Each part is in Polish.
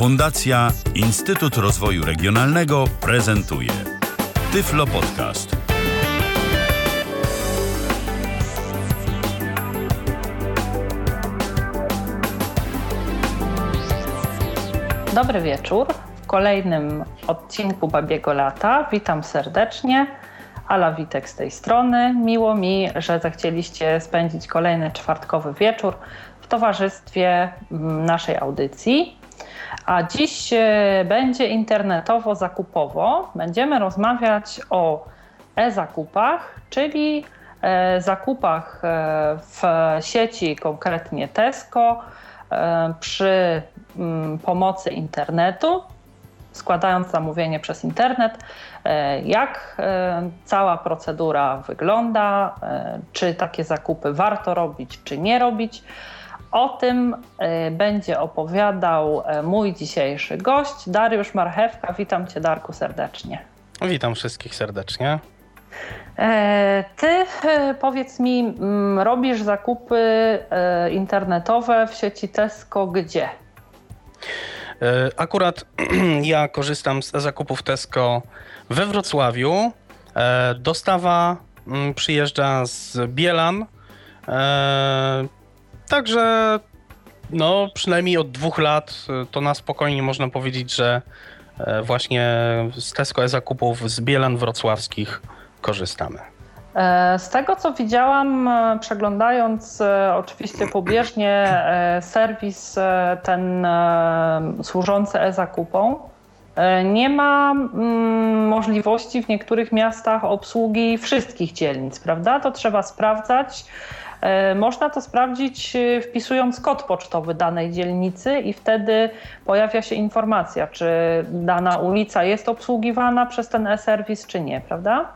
Fundacja Instytut Rozwoju Regionalnego prezentuje Tyflo Podcast. Dobry wieczór. W kolejnym odcinku Babiego Lata witam serdecznie. Ala Witek z tej strony. Miło mi, że zechcieliście spędzić kolejny czwartkowy wieczór w towarzystwie mm, naszej audycji. A dziś e, będzie internetowo-zakupowo. Będziemy rozmawiać o e-zakupach, czyli e, zakupach e, w sieci, konkretnie Tesco, przy mm, pomocy internetu, składając zamówienie przez internet, jak cała procedura wygląda, czy takie zakupy warto robić, czy nie robić. O tym e, będzie opowiadał e, mój dzisiejszy gość, Dariusz Marchewka. Witam Cię, Darku, serdecznie. Witam wszystkich serdecznie. E, ty powiedz mi, mm, robisz zakupy internetowe w sieci Tesco gdzie? Akurat ja korzystam z zakupów Tesco we Wrocławiu. Dostawa mm, przyjeżdża z Bielan Także no przynajmniej od dwóch lat y, to na spokojnie można powiedzieć, że e, właśnie z Tesco e-zakupów z Bielan wrocławskich korzystamy. E, z tego co widziałam, e, przeglądając oczywiście pobieżnie serwis ten służący e-zakupom, nie ma mm, możliwości w niektórych miastach obsługi wszystkich dzielnic, prawda? To trzeba sprawdzać. E, można to sprawdzić e, wpisując kod pocztowy danej dzielnicy i wtedy pojawia się informacja, czy dana ulica jest obsługiwana przez ten e-serwis, czy nie, prawda?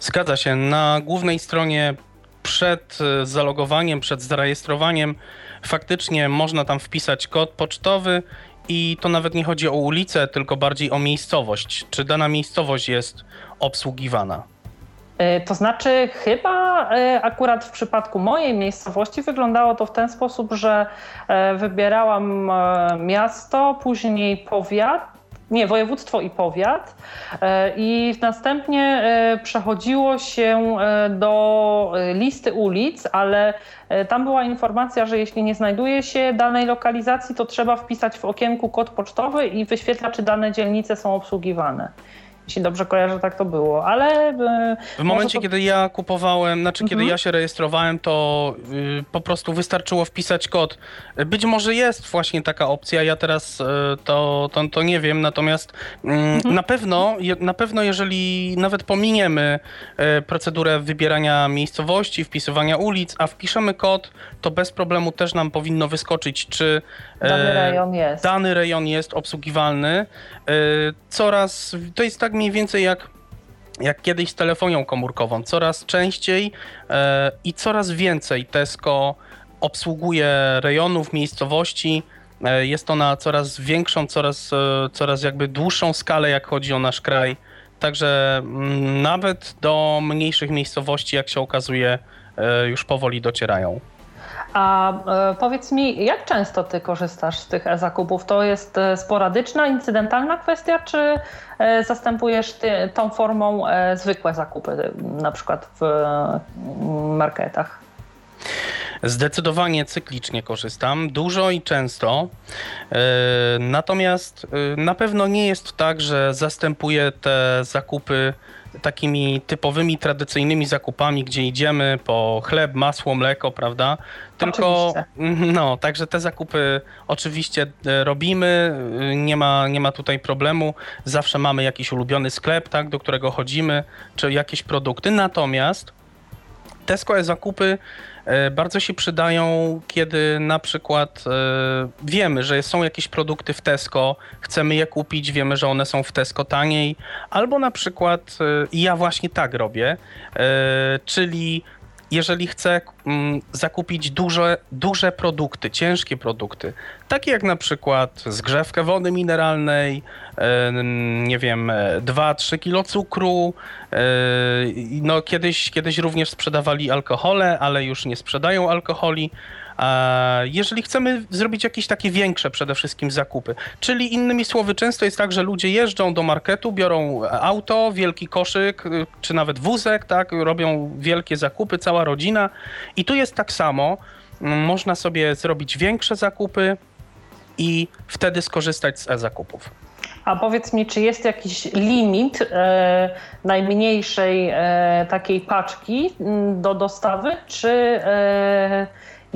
Zgadza się. Na głównej stronie przed e, zalogowaniem, przed zarejestrowaniem faktycznie można tam wpisać kod pocztowy i to nawet nie chodzi o ulicę, tylko bardziej o miejscowość. Czy dana miejscowość jest obsługiwana? To znaczy, chyba akurat w przypadku mojej miejscowości wyglądało to w ten sposób, że e, wybierałam miasto, później powiat, nie, województwo i powiat i następnie przechodziło się do listy ulic, ale tam była informacja, że jeśli nie znajduje się danej lokalizacji, to trzeba wpisać w okienku kod pocztowy i wyświetla, czy dane dzielnice są obsługiwane. Jeśli dobrze kojarzę, tak to było, ale... E, w momencie, to... kiedy ja kupowałem, znaczy mhm. kiedy ja się rejestrowałem, to y, po prostu wystarczyło wpisać kod. Być może jest właśnie taka opcja, ja teraz y, to, to, to nie wiem, natomiast y, mhm. na pewno, je, na pewno jeżeli nawet pominiemy y, procedurę wybierania miejscowości, wpisywania ulic, a wpiszemy kod, to bez problemu też nam powinno wyskoczyć, czy dany rejon jest, dany rejon jest obsługiwalny. Coraz, to jest tak mniej więcej jak jak kiedyś z telefonią komórkową. Coraz częściej e, i coraz więcej Tesco obsługuje rejonów, miejscowości. E, jest to na coraz większą, coraz, e, coraz jakby dłuższą skalę, jak chodzi o nasz kraj. Także mm, nawet do mniejszych miejscowości, jak się okazuje, e, już powoli docierają. A e, powiedz mi, jak często ty korzystasz z tych e-zakupów? To jest e, sporadyczna, incydentalna kwestia, czy e, zastępujesz ty, tą formą zwykłe zakupy, na przykład w marketach? Zdecydowanie cyklicznie korzystam, dużo i często. Natomiast na pewno nie jest tak, że zastępuję te zakupy takimi typowymi, tradycyjnymi zakupami, gdzie idziemy po chleb, masło, mleko, prawda? Tylko, oczywiście. no, także te zakupy oczywiście e, robimy, e, nie ma, nie ma tutaj problemu. Zawsze mamy jakiś ulubiony sklep, tak, do którego chodzimy, czy jakieś produkty. Natomiast Tesco e-zakupy E, bardzo się przydają, kiedy na przykład e, wiemy, że są jakieś produkty w Tesco, chcemy je kupić, wiemy, że one są w Tesco taniej, albo na przykład, e, ja właśnie tak robię, czyli jeżeli chcę mm, zakupić duże, duże produkty, ciężkie produkty, takie jak na przykład zgrzewkę wody mineralnej, nie wiem, 2-3 kilo cukru, no kiedyś, kiedyś również sprzedawali alkohole, ale już nie sprzedają alkoholi, Jeżeli chcemy zrobić jakieś takie większe przede wszystkim zakupy, czyli innymi słowy, często jest tak, że ludzie jeżdżą do marketu, biorą auto, wielki koszyk, czy nawet wózek, tak, robią wielkie zakupy, cała rodzina i tu jest tak samo, można sobie zrobić większe zakupy i wtedy skorzystać z e-zakupów. A powiedz mi, czy jest jakiś limit e, najmniejszej e, takiej paczki m, do dostawy, czy e,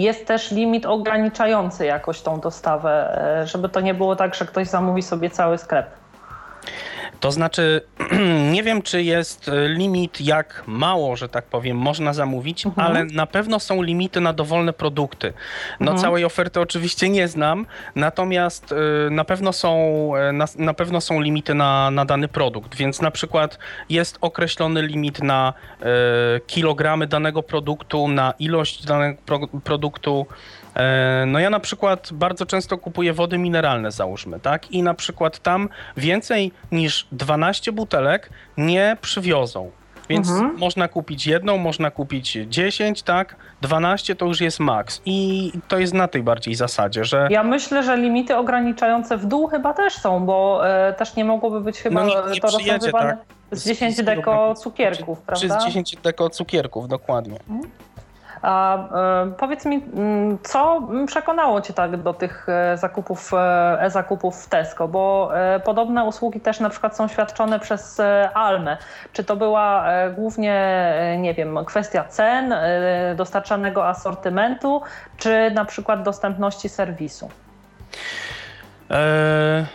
jest też limit ograniczający jakoś tą dostawę, e, żeby to nie było tak, że ktoś zamówi sobie cały sklep? To znaczy, nie wiem, czy jest e, limit, jak mało, że tak powiem, można zamówić, mhm. ale na pewno są limity na dowolne produkty. No, mhm. całej oferty oczywiście nie znam, natomiast e, na pewno są, e, na, na pewno są limity na, na dany produkt, więc na przykład jest określony limit na kilogramy danego produktu, na ilość danego pro, produktu. E, no ja na przykład bardzo często kupuję wody mineralne, załóżmy, tak? I na przykład tam więcej niż 12 butelek nie przywiozą. Więc mhm. można kupić jedną, można kupić 10, tak? 12 to już jest maks. I to jest na tej bardziej zasadzie, że. Ja myślę, że limity ograniczające w dół chyba też są, bo e, też nie mogłoby być chyba no nie, nie to rozwiązywane tak? z 10 deko cukierków, prawda? z 10 deko cukierków, dokładnie. Mhm. A e, powiedz mi, mm, co przekonało Cię tak do tych e, zakupów, e, e-zakupów w Tesco? Bo podobne usługi też na przykład są świadczone przez Almę. Czy to była głównie, nie wiem, kwestia cen, dostarczanego asortymentu, czy na przykład dostępności serwisu? Eee,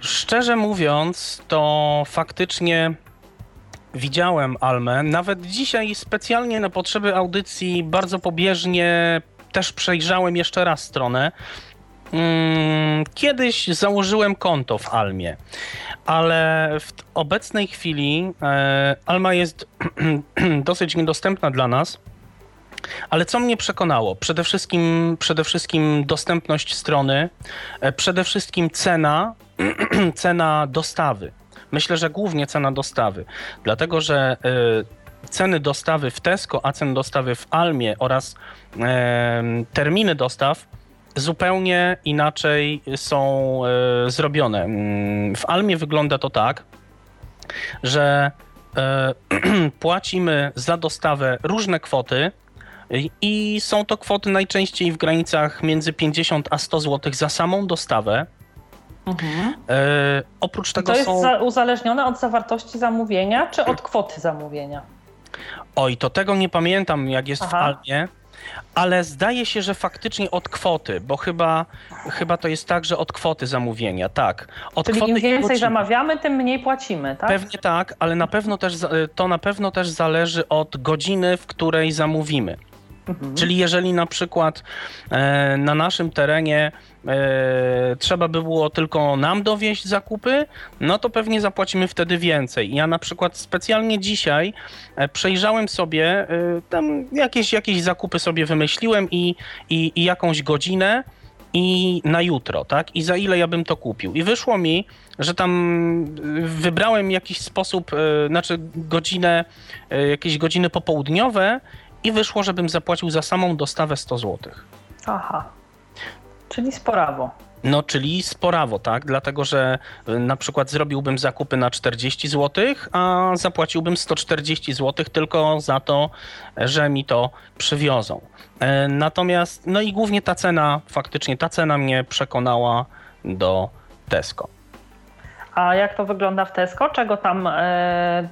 szczerze mówiąc, to faktycznie widziałem Almę. Nawet dzisiaj specjalnie na potrzeby audycji bardzo pobieżnie też przejrzałem jeszcze raz stronę. Mm, kiedyś założyłem konto w Almie, ale w obecnej chwili e, Alma jest dosyć niedostępna dla nas. Ale co mnie przekonało? Przede wszystkim, przede wszystkim dostępność strony, e, przede wszystkim cena, cena dostawy. Myślę, że głównie cena dostawy, dlatego że y, ceny dostawy w Tesco, a ceny dostawy w Almie oraz terminy dostaw zupełnie inaczej są y, zrobione. Mm, w Almie wygląda to tak, że y, płacimy za dostawę różne kwoty. I są to kwoty najczęściej w granicach między 50 a 100 zł za samą dostawę. Mhm. E, oprócz tego to jest są... uzależnione od zawartości zamówienia, czy od kwoty zamówienia? Oj, to tego nie pamiętam, jak jest Aha. w Almie, ale zdaje się, że faktycznie od kwoty, bo chyba, chyba to jest tak, że od kwoty zamówienia, tak. Od Czyli kwoty im więcej zamawiamy, tym mniej płacimy, tak? Pewnie tak, ale na pewno też, to na pewno też zależy od godziny, w której zamówimy. Mhm. Czyli jeżeli na przykład e, na naszym terenie e, trzeba by było tylko nam dowieść zakupy, no to pewnie zapłacimy wtedy więcej. Ja na przykład specjalnie dzisiaj e, przejrzałem sobie, tam jakieś, jakieś zakupy sobie wymyśliłem i, i, i jakąś godzinę i na jutro, tak? I za ile ja bym to kupił. I wyszło mi, że tam wybrałem jakiś sposób, znaczy godzinę, jakieś godziny popołudniowe i wyszło, żebym zapłacił za samą dostawę 100 zł. Aha, czyli sporawo. No, czyli sporawo, tak? Dlatego, że y, na przykład zrobiłbym zakupy na 40 zł, a zapłaciłbym 140 zł tylko za to, że mi to przywiozą. E, natomiast, no i głównie ta cena, faktycznie ta cena mnie przekonała do Tesco. A jak to wygląda w Tesco? Czego tam, e,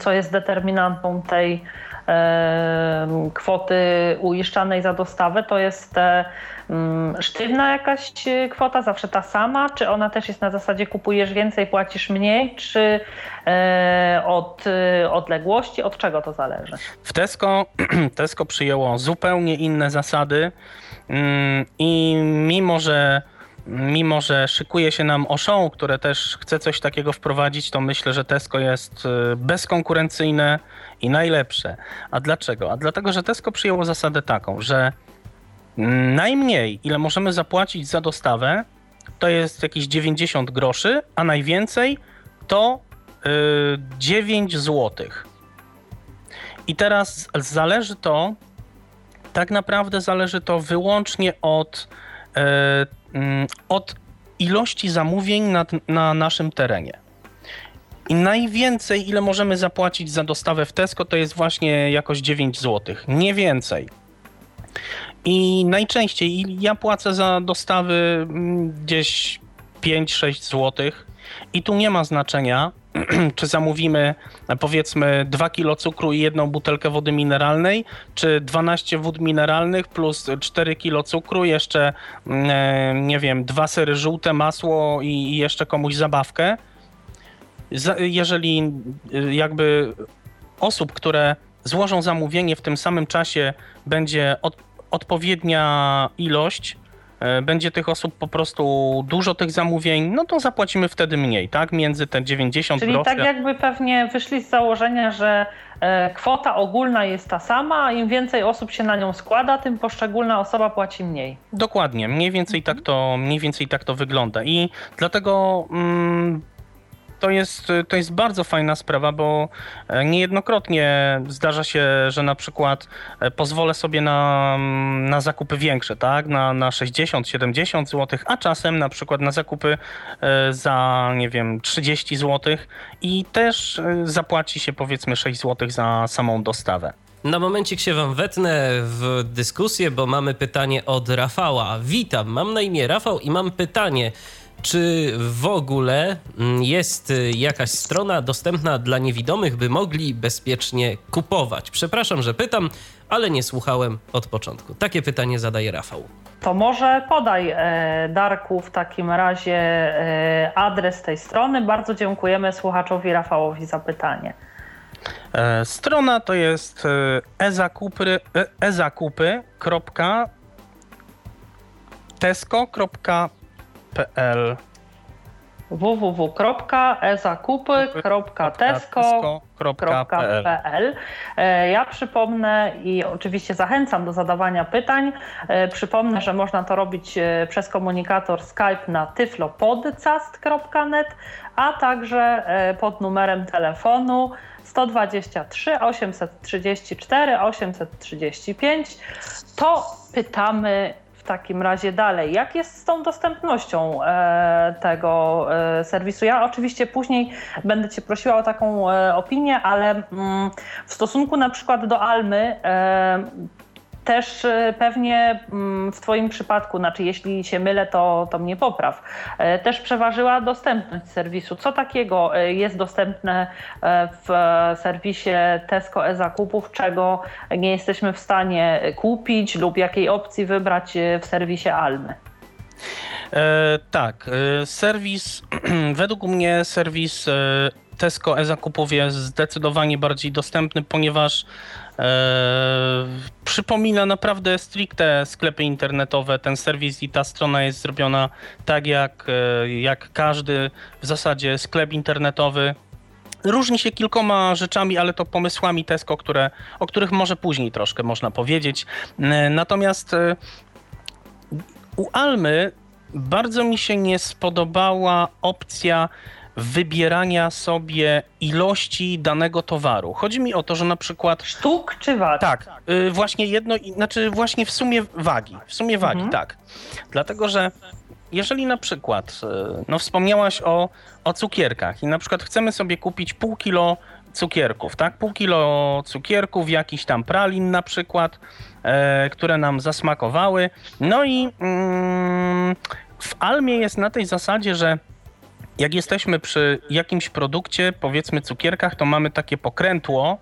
co jest determinantą tej kwoty uiszczanej za dostawę, to jest sztywna jakaś kwota, zawsze ta sama, czy ona też jest na zasadzie kupujesz więcej, płacisz mniej, czy e, od odległości, od czego to zależy? W Tesco, Tesco przyjęło zupełnie inne zasady. Mm, i mimo, że mimo że szykuje się nam Auchan, które też chce coś takiego wprowadzić, to myślę, że Tesco jest bezkonkurencyjne i najlepsze. A dlaczego? A dlatego, że Tesco przyjęło zasadę taką, że najmniej, ile możemy zapłacić za dostawę, to jest jakieś 90 groszy, a najwięcej to yy, 9 zł. I teraz zależy to tak naprawdę zależy to wyłącznie od, mm, od ilości zamówień na, na naszym terenie. I najwięcej, ile możemy zapłacić za dostawę w Tesco, to jest właśnie jakoś 9 zł. Nie więcej. I najczęściej ja płacę za dostawy mm, gdzieś 5-6 zł. I tu nie ma znaczenia, czy zamówimy powiedzmy 2 kg cukru i jedną butelkę wody mineralnej, czy 12 wód mineralnych plus 4 kg cukru, jeszcze mm, e, nie wiem, dwa sery żółte, masło i jeszcze komuś zabawkę. Jeżeli y, jakby osób, które złożą zamówienie w tym samym czasie będzie od, odpowiednia ilość, będzie tych osób po prostu dużo tych zamówień, no to zapłacimy wtedy mniej, tak? Między te 90 Czyli tak jakby pewnie wyszli z założenia, że e, kwota ogólna jest ta sama, a im więcej osób się na nią składa, tym poszczególna osoba płaci mniej. Dokładnie, mniej więcej tak to, mniej więcej tak to wygląda i dlatego mm, to jest, to jest bardzo fajna sprawa, bo e, niejednokrotnie zdarza się, że na przykład e, pozwolę sobie na, mm, na zakupy większe, tak? Na, na 60, 70 zł, a czasem na przykład na zakupy e, za, nie wiem, 30 zł i też zapłaci się powiedzmy 6 zł za samą dostawę. Na momencik się wam wetnę w dyskusję, bo mamy pytanie od Rafała. Witam, mam na imię Rafał i mam pytanie. Czy w ogóle mm, jest y, jakaś strona dostępna dla niewidomych, by mogli bezpiecznie kupować? Przepraszam, że pytam, ale nie słuchałem od początku. Takie pytanie zadaje Rafał. To może podaj, e, Darku, w takim razie e, adres tej strony. Bardzo dziękujemy słuchaczowi Rafałowi za pytanie. E, strona to jest e-zakupy, e-zakupy.tesco.pl www.ezakupy.pl www.ezakupy.tesco.pl e, Ja przypomnę i oczywiście zachęcam do zadawania pytań. E, przypomnę, że można to robić e, przez komunikator Skype na tyflopodcast.net, a także pod numerem telefonu 123 834 835. To pytamy takim razie dalej. Jak jest z tą dostępnością e, tego e, serwisu? Ja oczywiście później będę Cię prosiła o taką e, opinię, ale mm, w stosunku na przykład do Almy też e, pewnie mm, w Twoim przypadku, znaczy jeśli się mylę, to, to mnie popraw, e, też przeważyła dostępność serwisu. Co takiego e, jest dostępne w serwisie Tesco e-zakupów, czego nie jesteśmy w stanie kupić lub jakiej opcji wybrać w serwisie Almy? E, tak, serwis, według mnie serwis Tesco e-zakupów jest zdecydowanie bardziej dostępny, ponieważ E, przypomina naprawdę stricte sklepy internetowe. Ten serwis i ta strona jest zrobiona tak jak, e, jak każdy w zasadzie sklep internetowy. Różni się kilkoma rzeczami, ale to pomysłami Tesco, które, o których może później troszkę można powiedzieć. E, natomiast u Almy bardzo mi się nie spodobała opcja wybierania sobie ilości danego towaru. Chodzi mi o to, że na przykład... Sztuk czy wagi? Tak, y, właśnie jedno, znaczy właśnie w sumie wagi, w sumie wagi, mhm. tak. Dlatego, że jeżeli na przykład, y, no wspomniałaś o, o cukierkach i na przykład chcemy sobie kupić pół kilo cukierków, tak? Pół kilo cukierków, jakiś tam pralin na przykład, e, które nam zasmakowały. No i mm, w Almie jest na tej zasadzie, że jak jesteśmy przy jakimś produkcie, powiedzmy cukierkach, to mamy takie pokrętło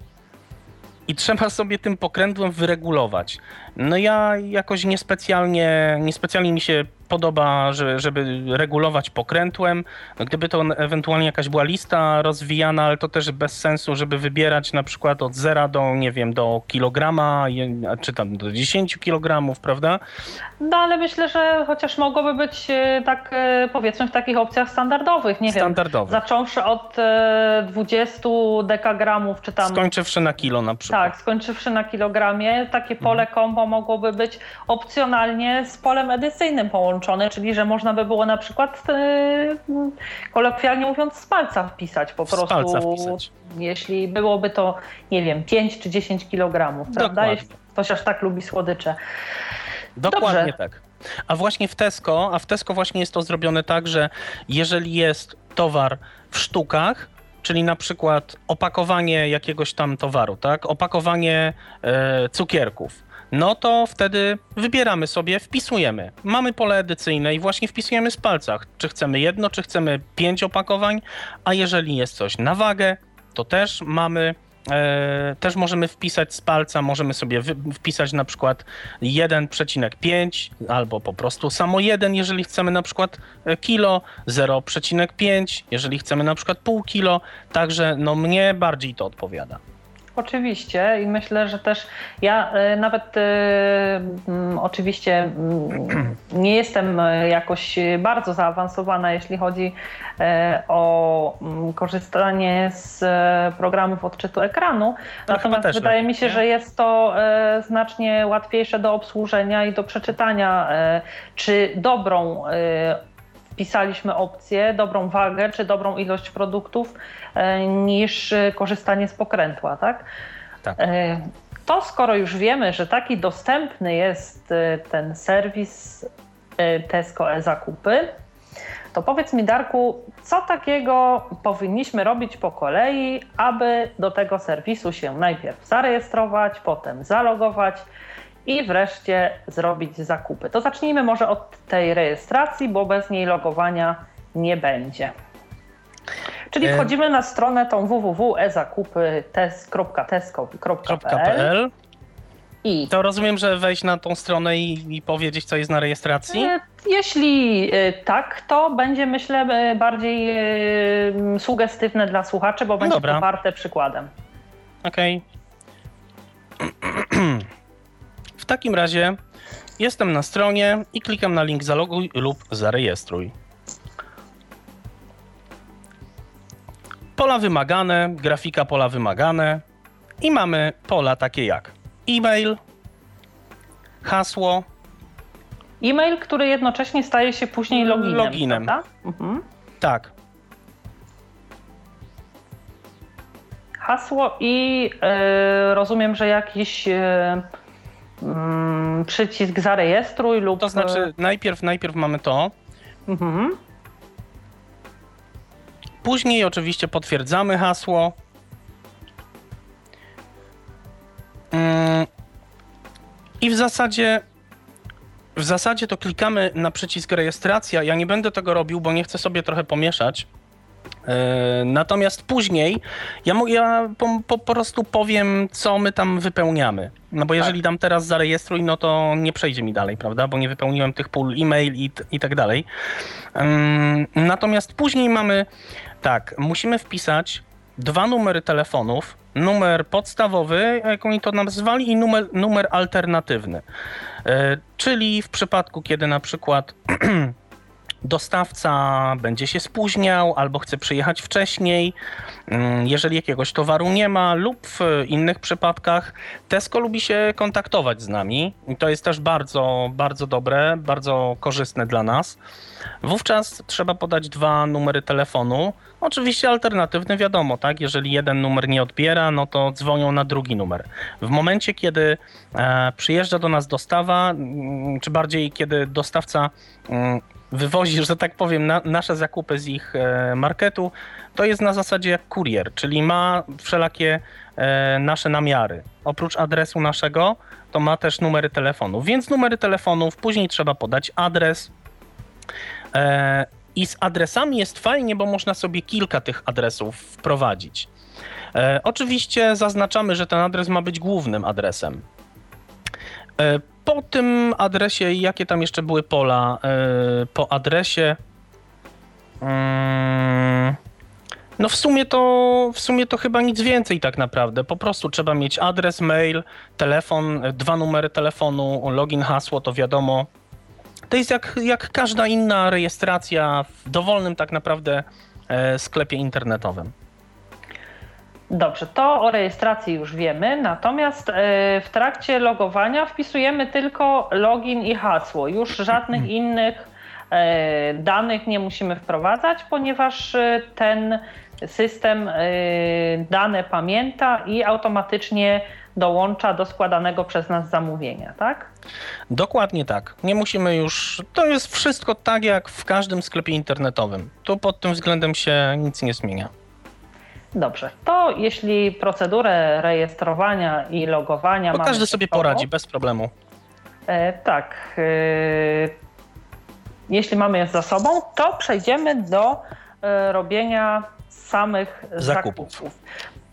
i trzeba sobie tym pokrętłem wyregulować. No ja jakoś niespecjalnie, niespecjalnie mi się podoba, że, żeby regulować pokrętłem. No, gdyby to ewentualnie jakaś była lista rozwijana, ale to też bez sensu, żeby wybierać na przykład od zera do, nie wiem, do kilograma, czy tam do 10 kilogramów, prawda? No ale myślę, że chociaż mogłoby być e, tak e, powiedzmy w takich opcjach standardowych, nie Standardowe. wiem, zacząwszy od 20 e, dekagramów, czy tam... Skończywszy na kilo na przykład. Tak, skończywszy na kilogramie, takie pole mhm. kombo mogłoby być opcjonalnie z polem edycyjnym połączone czyli że można by było na przykład yy, kolokwialnie mówiąc z palca wpisać po z prostu. Palca wpisać. Jeśli byłoby to, nie wiem, 5 czy 10 kg, prawda? Jeśli, ktoś aż tak lubi słodycze. Dokładnie Dobrze. tak. A właśnie w Tesco, a w Tesco właśnie jest to zrobione tak, że jeżeli jest towar w sztukach, czyli na przykład opakowanie jakiegoś tam towaru, tak? Opakowanie e, cukierków. No to wtedy wybieramy sobie, wpisujemy. Mamy pole edycyjne i właśnie wpisujemy z palcach, czy chcemy jedno, czy chcemy pięć opakowań, a jeżeli jest coś na wagę, to też mamy E, też możemy wpisać z palca, możemy sobie wpisać na przykład 1,5 albo po prostu samo 1, jeżeli chcemy na przykład e, kilo, 0,5, jeżeli chcemy na przykład pół kilo, także no mnie bardziej to odpowiada. Oczywiście i myślę, że też ja y, nawet y, oczywiście mm, nie jestem y, jakoś bardzo zaawansowana, jeśli chodzi y, o mm, korzystanie z programów odczytu ekranu. No, Natomiast wydaje lepiej, mi się, nie? że jest to y, znacznie łatwiejsze do obsłużenia i do przeczytania, czy dobrą wpisaliśmy opcję, dobrą wagę czy dobrą ilość produktów, e, niż e, korzystanie z pokrętła, tak? Tak. E, To skoro już wiemy, że taki dostępny jest ten serwis Tesco e-zakupy, to powiedz mi Darku, co takiego powinniśmy robić po kolei, aby do tego serwisu się najpierw zarejestrować, potem zalogować i wreszcie zrobić zakupy. To zacznijmy może od tej rejestracji, bo bez niej logowania nie będzie. Czyli E- wchodzimy na stronę tą www.ezakupy.tesco.pl .pl. i To rozumiem, że wejść na tą stronę i, i powiedzieć, co jest na rejestracji? e, jeśli e, tak, to będzie myślę bardziej sugestywne dla słuchaczy, bo będzie Dobra. poparte przykładem. Okej. W takim razie jestem na stronie i klikam na link zaloguj lub zarejestruj. Pola wymagane, grafika pola wymagane i mamy pola takie jak e-mail, hasło, E-mail, który jednocześnie staje się później loginem. Loginem. prawda? Mhm. tak, hasło i e, rozumiem, że jakiś e, mm, przycisk zarejestruj lub. to znaczy najpierw, najpierw mamy to, E, mhm. Później oczywiście potwierdzamy hasło. Mm, I w zasadzie w zasadzie to klikamy na przycisk rejestracja. Ja nie będę tego robił, bo nie chcę sobie trochę pomieszać. E, Natomiast później ja, ja po, po, po prostu powiem, co my tam wypełniamy. No bo jeżeli dam teraz zarejestruj, no to nie przejdzie mi dalej, prawda? Bo nie wypełniłem tych pól e-mail i, i tak dalej. Natomiast później mamy tak, musimy wpisać dwa numery telefonów. Numer podstawowy, jak oni to nazwali, i numer, numer alternatywny. E, Czyli w przypadku, kiedy na przykład dostawca będzie się spóźniał albo chce przyjechać wcześniej, mm, jeżeli jakiegoś towaru nie ma, lub w innych przypadkach Tesco lubi się kontaktować z nami i to jest też bardzo, bardzo dobre, bardzo korzystne dla nas. Wówczas trzeba podać dwa numery telefonu. Oczywiście alternatywny wiadomo, tak? Jeżeli jeden numer nie odbiera, no to dzwonią na drugi numer. W momencie, kiedy e, przyjeżdża do nas dostawa, mm, czy bardziej kiedy dostawca mm, wywozi, że tak powiem, na, nasze zakupy z ich e, marketu, to jest na zasadzie jak kurier, czyli ma wszelakie e, nasze namiary. Oprócz adresu naszego, to ma też numery telefonów, więc numery telefonów, później trzeba podać adres. E, I z adresami jest fajnie, bo można sobie kilka tych adresów wprowadzić. Oczywiście zaznaczamy, że ten adres ma być głównym adresem. Po tym adresie, jakie tam jeszcze były pola? E, po adresie. Mm, no w sumie to w sumie to chyba nic więcej tak naprawdę. Po prostu trzeba mieć adres, mail, telefon, e, dwa numery telefonu, login, hasło, to wiadomo. To jest jak, jak każda inna rejestracja w dowolnym tak naprawdę e, sklepie internetowym. Dobrze, to o rejestracji już wiemy, natomiast e, w trakcie logowania wpisujemy tylko login i hasło. Już żadnych innych e, danych nie musimy wprowadzać, ponieważ e, ten system dane pamięta i automatycznie dołącza do składanego przez nas zamówienia, tak? Dokładnie tak. Nie musimy już. To jest wszystko tak jak w każdym sklepie internetowym. Tu pod tym względem się nic nie zmienia. Dobrze. To jeśli procedurę rejestrowania i logowania. Każdy sobie sobą, poradzi bez problemu. E, tak. E, jeśli mamy je za sobą, to przejdziemy do e, robienia samych Zakupów. zakupów.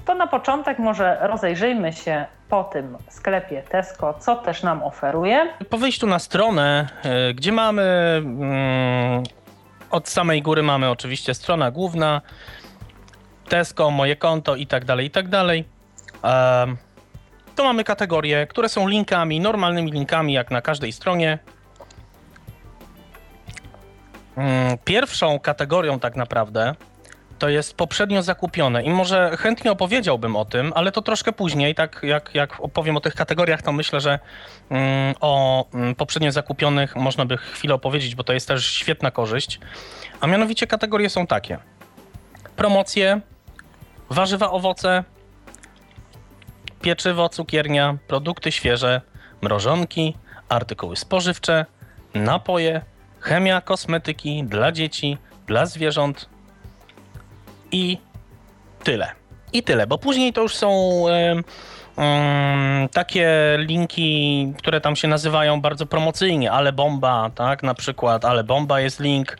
To na początek może rozejrzyjmy się po tym sklepie Tesco, co też nam oferuje. Po wyjściu na stronę, gdzie mamy mm, od samej góry mamy oczywiście strona główna, Tesco, moje konto i tak dalej, i tak dalej. To mamy kategorie, które są linkami, normalnymi linkami, jak na każdej stronie. Mm, Pierwszą kategorią tak naprawdę to jest poprzednio zakupione i może chętnie opowiedziałbym o tym, ale to troszkę później, tak jak, jak opowiem o tych kategoriach, to myślę, że mm, o mm, poprzednio zakupionych można by chwilę opowiedzieć, bo to jest też świetna korzyść. A mianowicie kategorie są takie. Promocje, warzywa, owoce, pieczywo, cukiernia, produkty świeże, mrożonki, artykuły spożywcze, napoje, chemia, kosmetyki dla dzieci, dla zwierząt i tyle. I tyle, bo później to już są em, takie linki, które tam się nazywają bardzo promocyjnie, ale bomba, tak, na przykład, ale bomba jest link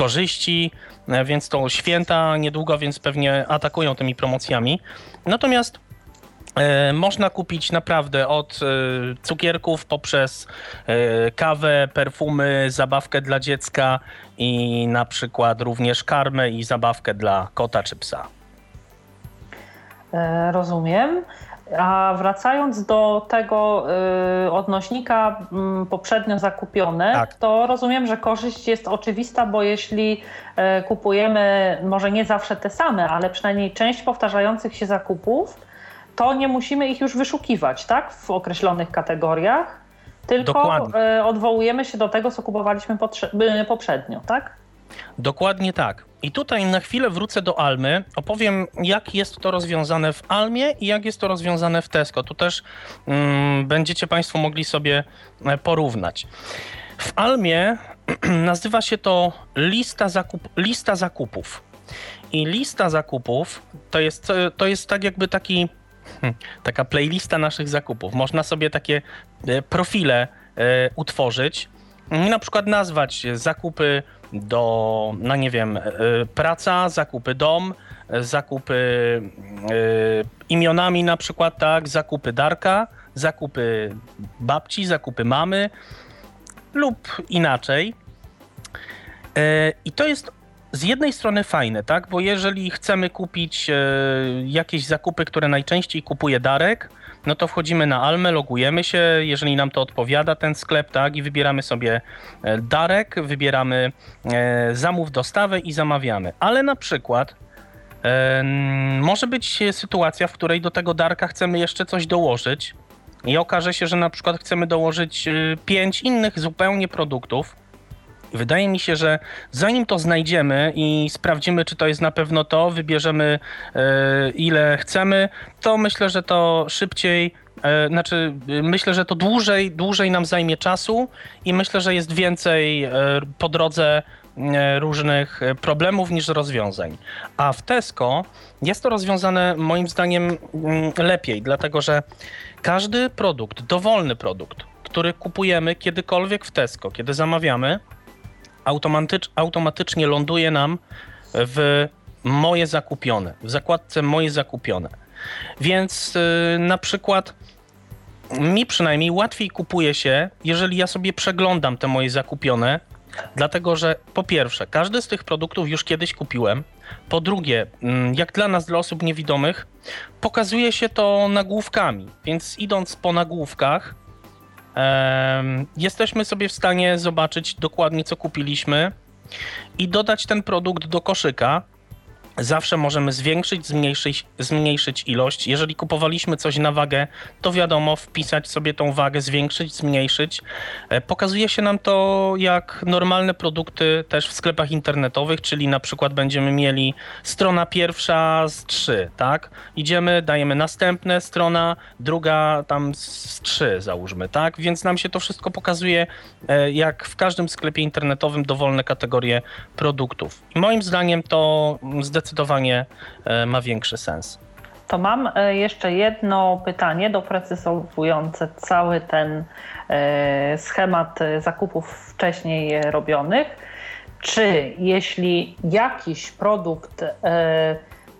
korzyści, e, więc to święta niedługo, więc pewnie atakują tymi promocjami. Natomiast E, Można kupić naprawdę od e, cukierków poprzez kawę, perfumy, zabawkę dla dziecka i na przykład również karmę i zabawkę dla kota czy psa. Rozumiem. A wracając do tego y, odnośnika mm, poprzednio zakupione, Tak. to rozumiem, że korzyść jest oczywista, bo jeśli e, kupujemy może nie zawsze te same, ale przynajmniej część powtarzających się zakupów, to nie musimy ich już wyszukiwać, tak? W określonych kategoriach, tylko e, odwołujemy się do tego, co kupowaliśmy y, poprzednio, tak? Dokładnie tak. I tutaj na chwilę wrócę do Almy, opowiem jak jest to rozwiązane w Almie i jak jest to rozwiązane w Tesco. Tu też mm, będziecie Państwo mogli sobie e, porównać. W Almie nazywa się to lista, zakup, lista zakupów. I lista zakupów to jest, e, to jest tak jakby taki, hmm, taka playlista naszych zakupów. Można sobie takie e, profile utworzyć i na przykład nazwać zakupy do, no nie wiem, e, praca, zakupy dom, zakupy e, imionami na przykład, tak, zakupy Darka, zakupy babci, zakupy mamy lub inaczej. E, I to jest z jednej strony fajne, tak? Bo jeżeli chcemy kupić jakieś zakupy, które najczęściej kupuje Darek, no to wchodzimy na Almę, logujemy się, jeżeli nam to odpowiada ten sklep, tak? I wybieramy sobie e, Darek, wybieramy e, zamów dostawę i zamawiamy. Ale na przykład e, może być sytuacja, w której do tego Darka chcemy jeszcze coś dołożyć i okaże się, że na przykład chcemy dołożyć pięć innych zupełnie produktów, Wydaje mi się, że zanim to znajdziemy i sprawdzimy, czy to jest na pewno to, wybierzemy e, ile chcemy, to myślę, że to szybciej, e, znaczy myślę, że to dłużej, dłużej nam zajmie czasu i myślę, że jest więcej e, po drodze różnych problemów niż rozwiązań. A w Tesco jest to rozwiązane moim zdaniem mm, lepiej, dlatego że każdy produkt, dowolny produkt, który kupujemy kiedykolwiek w Tesco, kiedy zamawiamy, automatycz, automatycznie ląduje nam w moje zakupione, w zakładce moje zakupione. Więc yy, na przykład mi przynajmniej łatwiej kupuje się, jeżeli ja sobie przeglądam te moje zakupione, dlatego że po pierwsze, każdy z tych produktów już kiedyś kupiłem. Po drugie, mm, jak dla nas, dla osób niewidomych, pokazuje się to nagłówkami, więc idąc po nagłówkach, jesteśmy sobie w stanie zobaczyć dokładnie, co kupiliśmy i dodać ten produkt do koszyka. Zawsze możemy zwiększyć, zmniejszyć, zmniejszyć ilość. Jeżeli kupowaliśmy coś na wagę, to wiadomo, wpisać sobie tą wagę, zwiększyć, zmniejszyć. E, pokazuje się nam to jak normalne produkty też w sklepach internetowych, czyli na przykład będziemy mieli strona pierwsza z 3, tak? Idziemy, dajemy następne, strona druga tam z 3 załóżmy, tak? Więc nam się to wszystko pokazuje e, jak w każdym sklepie internetowym dowolne kategorie produktów. Moim zdaniem to zdecydowanie zdecydowanie e, ma większy sens. To mam e, jeszcze jedno pytanie doprecyzowujące cały ten e, schemat zakupów wcześniej robionych. Czy jeśli jakiś produkt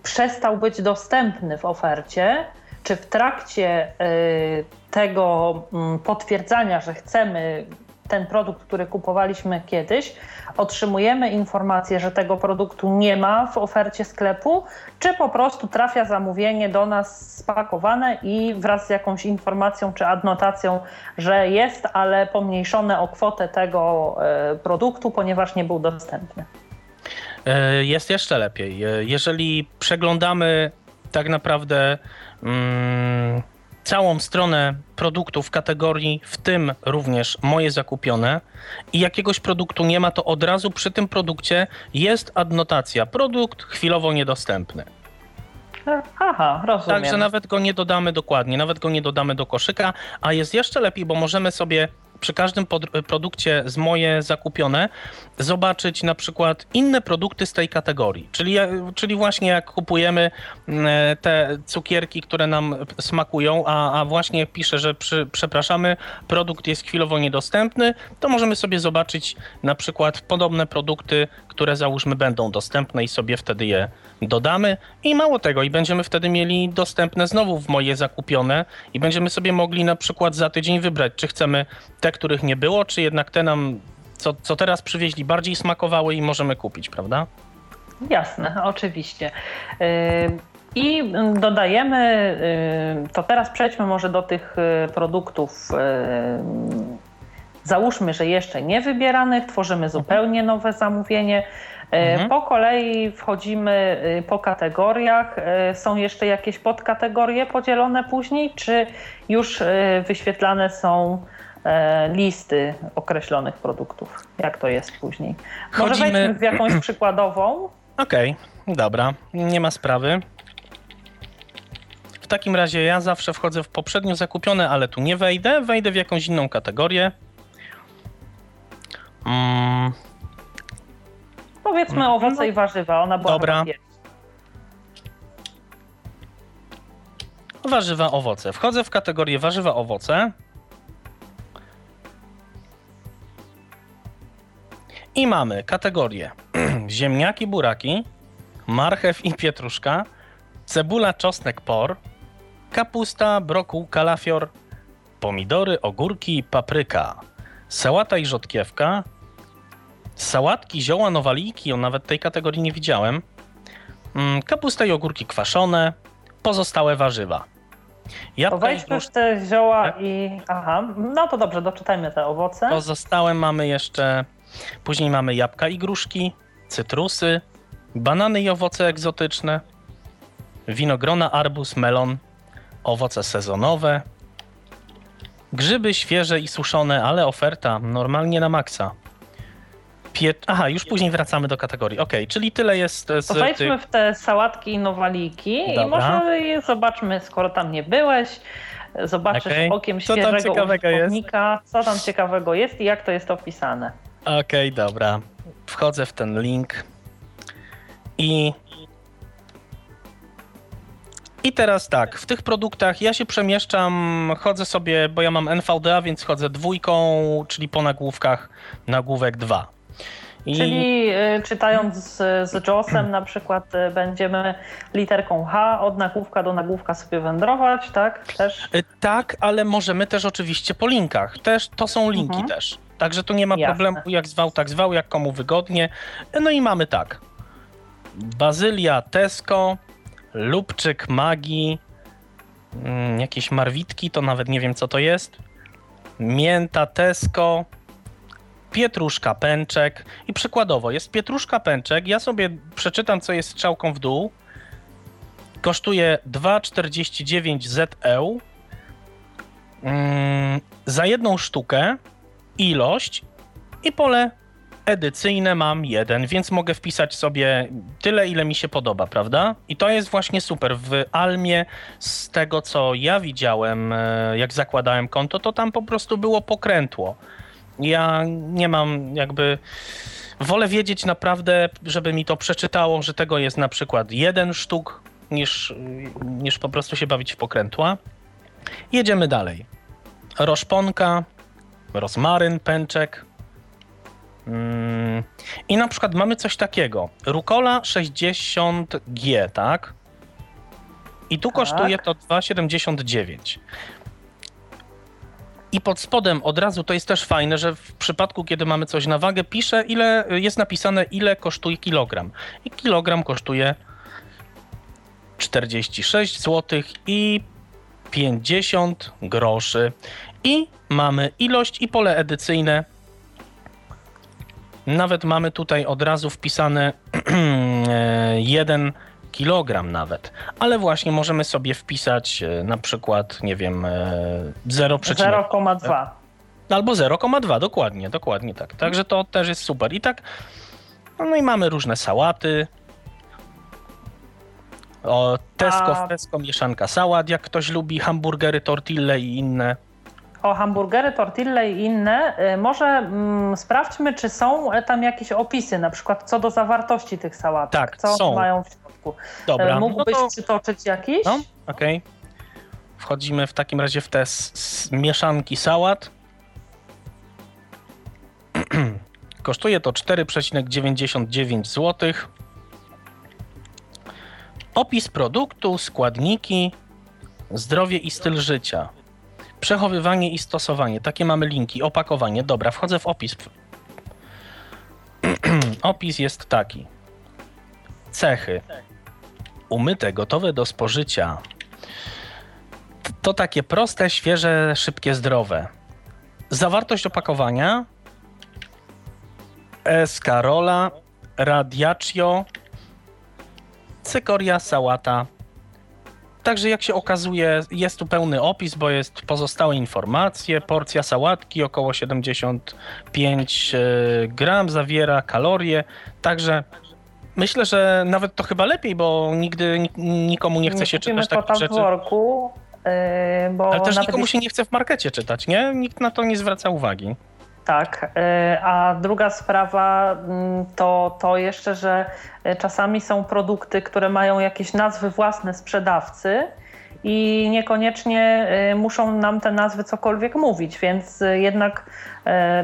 przestał być dostępny w ofercie, czy w trakcie tego mm, potwierdzania, że chcemy ten produkt, który kupowaliśmy kiedyś, otrzymujemy informację, że tego produktu nie ma w ofercie sklepu, czy po prostu trafia zamówienie do nas spakowane i wraz z jakąś informacją czy adnotacją, że jest, ale pomniejszone o kwotę tego e, produktu, ponieważ nie był dostępny. E, jest jeszcze lepiej. E, jeżeli przeglądamy tak naprawdę. Hmm całą stronę produktów kategorii, w tym również moje zakupione i jakiegoś produktu nie ma, to od razu przy tym produkcie jest adnotacja. Produkt chwilowo niedostępny. Aha, rozumiem. Także nawet go nie dodamy dokładnie, nawet go nie dodamy do koszyka, a jest jeszcze lepiej, bo możemy sobie przy każdym produkcie z moje zakupione zobaczyć na przykład inne produkty z tej kategorii. Czyli, czyli właśnie jak kupujemy mm, te cukierki, które nam smakują, a, a właśnie pisze, że przy, przepraszamy, produkt jest chwilowo niedostępny, to możemy sobie zobaczyć na przykład podobne produkty, które załóżmy będą dostępne i sobie wtedy je dodamy. I mało tego, i będziemy wtedy mieli dostępne znowu w moje zakupione i będziemy sobie mogli na przykład za tydzień wybrać, czy chcemy te, których nie było, czy jednak te nam, co, co teraz przywieźli, bardziej smakowały i możemy kupić, prawda? Jasne, oczywiście. Yy, I dodajemy, yy, to teraz przejdźmy może do tych yy, produktów. Załóżmy, że jeszcze nie wybieranych, tworzymy zupełnie nowe zamówienie. Mhm. Po kolei wchodzimy po kategoriach. Są jeszcze jakieś podkategorie podzielone później, czy już wyświetlane są E, listy określonych produktów. Jak to jest później? Może Chodzimy... wejdźmy w jakąś przykładową. Okej, okay, dobra, nie ma sprawy. W takim razie ja zawsze wchodzę w poprzednio zakupione, ale tu nie wejdę. Wejdę w jakąś inną kategorię. Mm. Powiedzmy mm. owoce i warzywa. Ona była Dobra. Warzywa, owoce. Wchodzę w kategorię warzywa, owoce. I mamy kategorie ziemniaki, buraki, marchew i pietruszka, cebula, czosnek, por, kapusta, brokuł, kalafior, pomidory, ogórki, papryka, sałata i rzodkiewka, sałatki, zioła, nowaliki, o nawet tej kategorii nie widziałem, mm, kapusta i ogórki kwaszone, pozostałe warzywa. Jabłka Wejdźmy już te zioła tak? i... Aha, no to dobrze, doczytajmy te owoce. Pozostałe mamy jeszcze Później mamy jabłka i gruszki, cytrusy, banany i owoce egzotyczne, winogrona, arbuz, melon, owoce sezonowe, grzyby świeże i suszone, ale oferta normalnie na maksa. Pie... Aha, już później wracamy do kategorii. Ok, czyli tyle jest z to wejdźmy w te sałatki i nowaliki Dobra. i może zobaczmy, skoro tam nie byłeś, zobaczysz okay. okiem świeżego użytkownika, co tam ciekawego jest i jak to jest opisane. Okej, okay, dobra. Wchodzę w ten link i. I teraz tak, w tych produktach ja się przemieszczam, chodzę sobie, bo ja mam NVDA, więc chodzę dwójką, czyli po nagłówkach nagłówek 2. I... Czyli y, czytając z, z JOS-em na przykład y, będziemy literką H od nagłówka do nagłówka sobie wędrować, tak? Też? Y, tak, ale możemy też oczywiście po linkach. Też, to są linki mhm. też. Także tu nie ma Jasne. problemu, jak zwał, tak zwał, jak komu wygodnie. No i mamy tak. Bazylia Tesco, Lubczyk Magii, mm, jakieś marwitki, to nawet nie wiem co to jest. Mięta Tesco, pietruszka pęczek. I przykładowo jest pietruszka pęczek, ja sobie przeczytam co jest strzałką w dół, kosztuje 2,49 ZEU mm, za jedną sztukę ilość i pole edycyjne mam jeden, więc mogę wpisać sobie tyle, ile mi się podoba, prawda? I to jest właśnie super. W Almie, z tego co ja widziałem, e, jak zakładałem konto, to tam po prostu było pokrętło. Ja nie mam jakby. Wolę wiedzieć naprawdę, żeby mi to przeczytało, że tego jest na przykład jeden sztuk, niż, niż po prostu się bawić w pokrętła. Jedziemy dalej. Roszponka, rozmaryn, pęczek, I na przykład mamy coś takiego. Rukola 60G, tak? I tu Tak. kosztuje to 2,79. I pod spodem od razu to jest też fajne, że w przypadku, kiedy mamy coś na wagę, pisze, ile jest napisane, ile kosztuje kilogram. I kilogram kosztuje 46 zł i 50 groszy. I mamy ilość i pole edycyjne nawet mamy tutaj od razu wpisane 1 kilogram nawet, ale właśnie możemy sobie wpisać e, na przykład, nie wiem, e, 0,0 0,2. albo 0,2, dokładnie, dokładnie tak. Także to też jest super. I tak, no i mamy różne sałaty. O, Tesco, A- Tesco mieszanka sałat, jak ktoś lubi hamburgery, tortille i inne. O hamburgery, tortille i inne, y, może mm, sprawdźmy, czy są e, tam jakieś opisy, na przykład co do zawartości tych sałatek, Tak, co są. mają w środku. Dobra, E, no Mógłbyś to- przytoczyć jakiś? No, okej. Wchodzimy w takim razie w te s- s- mieszanki sałat. Kosztuje to 4,99 zł. Opis produktu, składniki, zdrowie i styl życia. Przechowywanie i stosowanie. Takie mamy linki. Opakowanie. Dobra, wchodzę w opis. opis jest taki. Cechy umyte, gotowe do spożycia. To takie proste, świeże, szybkie, zdrowe. Zawartość opakowania Escarola, Radiaccio, cykoria, sałata. Także jak się okazuje, jest tu pełny opis, bo jest pozostałe informacje. Porcja sałatki około 75 e, gram zawiera kalorie. Także myślę, że nawet to chyba lepiej, bo nigdy nik- nikomu nie chce się kupimy czytać takich tam w rzeczy. worku, y, bo Ale też nikomu się nie chce w markecie czytać, nie? Nikt na to nie zwraca uwagi. Tak, y, a druga sprawa mm, to, to jeszcze, że y, czasami są produkty, które mają jakieś nazwy własne sprzedawcy i niekoniecznie y, muszą nam te nazwy cokolwiek mówić, więc jednak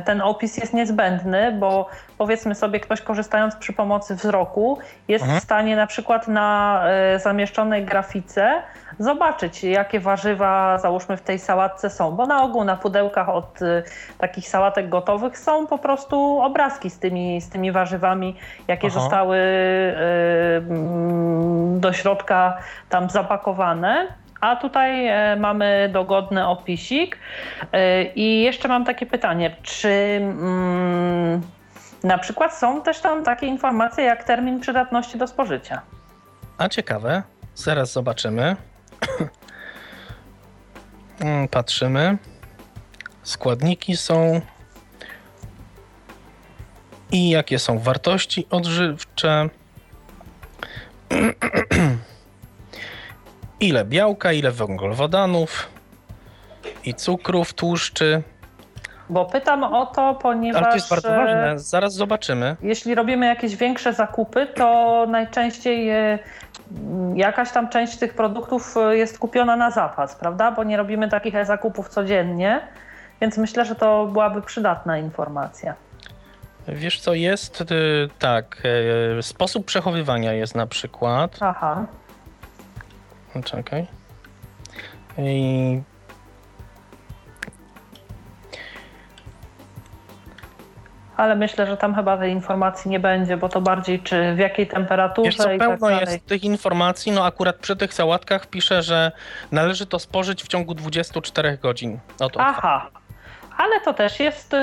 ten opis jest niezbędny, bo powiedzmy sobie ktoś korzystając przy pomocy wzroku jest Mhm. w stanie na przykład na y, zamieszczonej grafice zobaczyć jakie warzywa załóżmy w tej sałatce są, bo na ogół na pudełkach od y, takich sałatek gotowych są po prostu obrazki z tymi, z tymi warzywami, jakie Aha. zostały mm, do środka tam zapakowane. A tutaj e, mamy dogodny opisik. E, I jeszcze mam takie pytanie, czy mm, na przykład są też tam takie informacje jak termin przydatności do spożycia? A ciekawe, zaraz zobaczymy. Mm, Patrzymy. Składniki są. I jakie są wartości odżywcze. Ile białka, ile węglowodanów i cukrów, tłuszczy. Bo pytam o to, ponieważ Ale to jest bardzo e, ważne. Zaraz zobaczymy. jeśli robimy jakieś większe zakupy, to najczęściej e, jakaś tam część tych produktów e, jest kupiona na zapas, prawda? Bo nie robimy takich zakupów codziennie, więc myślę, że to byłaby przydatna informacja. Wiesz co jest? Tak, sposób przechowywania jest na przykład. Aha. Czekaj. I... Ale myślę, że tam chyba tej informacji nie będzie, bo to bardziej czy w jakiej temperaturze Wiesz co, i tak dalej. jest tych informacji, no akurat przy tych sałatkach pisze, że należy to spożyć w ciągu 24 godzin. Oto Aha. Ale to też jest y,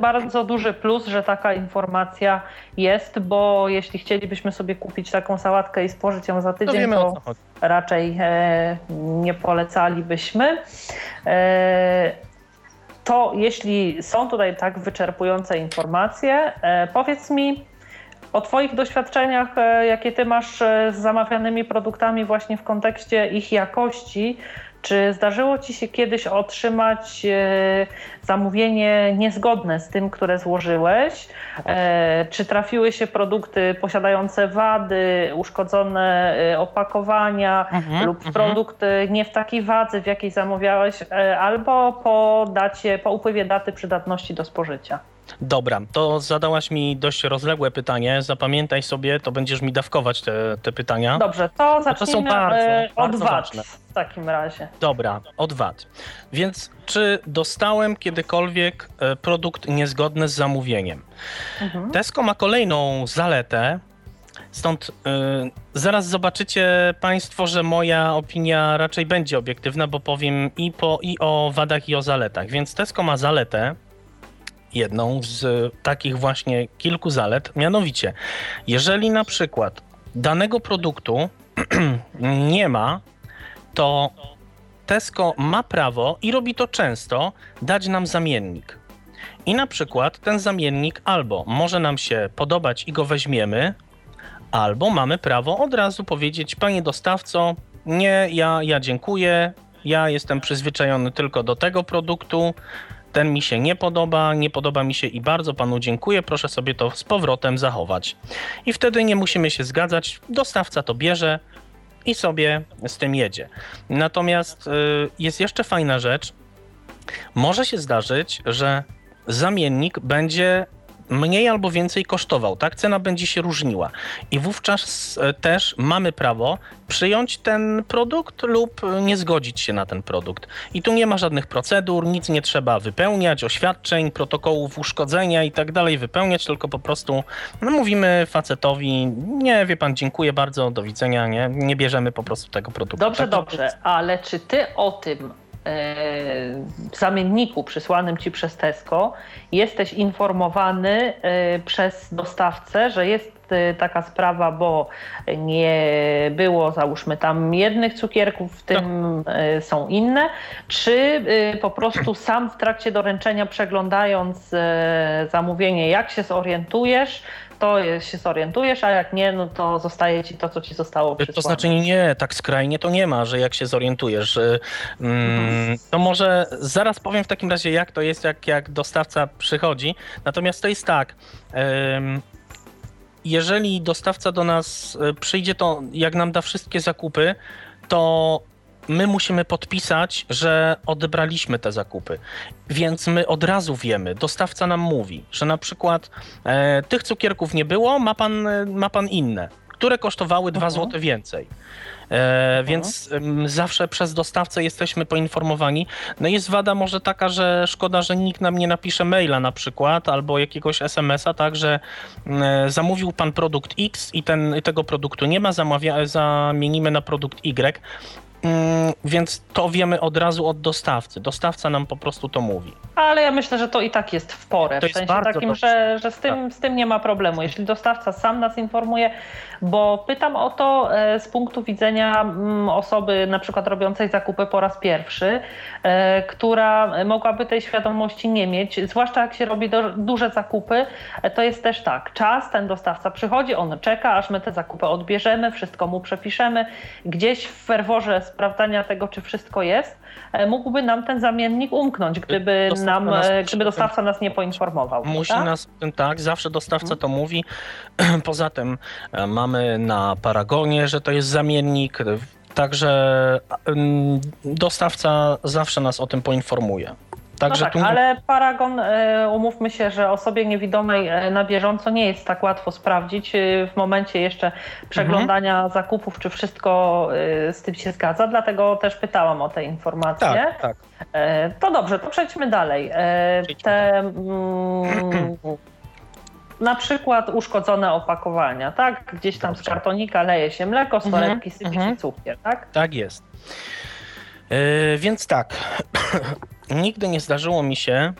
bardzo duży plus, że taka informacja jest, bo jeśli chcielibyśmy sobie kupić taką sałatkę i spożyć ją za To tydzień, to chodzi. raczej e, nie polecalibyśmy. E, To jeśli są tutaj tak wyczerpujące informacje, e, powiedz mi o Twoich doświadczeniach, jakie Ty masz z zamawianymi produktami właśnie w kontekście ich jakości. Czy zdarzyło Ci się kiedyś otrzymać e, zamówienie niezgodne z tym, które złożyłeś? E, Czy trafiły się produkty posiadające wady, uszkodzone e, opakowania Mhm, lub mhm. produkt nie w takiej wadze, w jakiej zamawiałeś, albo po dacie, po upływie daty przydatności do spożycia? Dobra, to zadałaś mi dość rozległe pytanie. Zapamiętaj sobie, to będziesz mi dawkować te, te pytania. Dobrze, to to są zacznijmy bardzo, e, od bardzo wad ważne. w takim razie. Dobra, od VAT. Więc czy dostałem kiedykolwiek e, produkt niezgodny z zamówieniem? Mhm. Tesco ma kolejną zaletę. Stąd y, zaraz zobaczycie Państwo, że moja opinia raczej będzie obiektywna, bo powiem i, po, i o wadach, i o zaletach. Więc Tesco ma zaletę, jedną z takich właśnie kilku zalet, mianowicie, jeżeli na przykład danego produktu nie ma, to Tesco ma prawo i robi to często dać nam zamiennik. I na przykład ten zamiennik albo może nam się podobać i go weźmiemy, albo mamy prawo od razu powiedzieć, panie dostawco, nie, ja, ja dziękuję, ja jestem przyzwyczajony tylko do tego produktu, ten mi się nie podoba, nie podoba mi się i bardzo panu dziękuję, proszę sobie to z powrotem zachować. I wtedy nie musimy się zgadzać, dostawca to bierze i sobie z tym jedzie. Natomiast y, jest jeszcze fajna rzecz. Może się zdarzyć, że zamiennik będzie mniej albo więcej kosztował, tak? Cena będzie się różniła. I wówczas e, też mamy prawo przyjąć ten produkt lub nie zgodzić się na ten produkt. I tu nie ma żadnych procedur, nic nie trzeba wypełniać, oświadczeń, protokołów uszkodzenia i tak dalej wypełniać, tylko po prostu no, mówimy facetowi, nie, wie pan, dziękuję bardzo, do widzenia, nie, nie bierzemy po prostu tego produktu. Dobrze, Tak? dobrze, ale czy ty o tym zamienniku przysłanym ci przez Tesco jesteś informowany e, przez dostawcę, że jest e, taka sprawa, bo nie było, załóżmy tam jednych cukierków, w tym e, są inne, czy e, po prostu sam w trakcie doręczenia przeglądając zamówienie, jak się zorientujesz, to się zorientujesz, a jak nie, no to zostaje ci to, co ci zostało przysłane. To znaczy nie, tak skrajnie to nie ma, że jak się zorientujesz. Mm, to może zaraz powiem w takim razie, jak to jest, jak, jak dostawca przychodzi. Natomiast to jest tak. Jeżeli dostawca do nas e, przyjdzie, to jak nam da wszystkie zakupy, to my musimy podpisać, że odebraliśmy te zakupy. Więc my od razu wiemy, dostawca nam mówi, że na przykład e, tych cukierków nie było, ma pan, e, ma pan inne, które kosztowały 2 Mhm. zł więcej. E, więc em, zawsze przez dostawcę jesteśmy poinformowani. No jest wada może taka, że szkoda, że nikt nam nie napisze maila na przykład albo jakiegoś SMS-a, tak, że e, zamówił pan produkt X i ten, tego produktu nie ma, zamawia, zamienimy na produkt Y. Mm, Więc to wiemy od razu od dostawcy. Dostawca nam po prostu to mówi. Ale ja myślę, że to i tak jest w porę. To w sensie takim, dobrze. że, że z, tym, z tym nie ma problemu. Jeśli dostawca sam nas informuje, bo pytam o to e, z punktu widzenia mm, osoby na przykład robiącej zakupy po raz pierwszy, e, która mogłaby tej świadomości nie mieć, zwłaszcza jak się robi duże zakupy, e, to jest też tak. Czas, ten dostawca przychodzi, on czeka, aż my te zakupy odbierzemy, wszystko mu przepiszemy. Gdzieś w ferworze sprawdzania tego, czy wszystko jest, e, mógłby nam ten zamiennik umknąć, gdyby, Dostawca nam, nas e, musi gdyby dostawca nas nie poinformował. Musi prawda? nas, tak, zawsze dostawca to mówi. Poza tym e, mamy na Paragonie, że to jest zamiennik, e, także dostawca zawsze nas o tym poinformuje. Także no tak, tu ale Paragon, e, umówmy się, że osobie niewidomej e, na bieżąco nie jest tak łatwo sprawdzić e, w momencie jeszcze przeglądania Mhm. zakupów, czy wszystko z tym się zgadza, dlatego też pytałam o te informacje. tak, tak. To dobrze, to przejdźmy dalej. Przejdźmy Te mm, na przykład uszkodzone opakowania, tak? Gdzieś tam z Dobrze. kartonika leje się mleko, z Mhm, torebki sypie się mhm. cukier, tak? Tak jest. E, więc tak. nigdy nie zdarzyło mi się,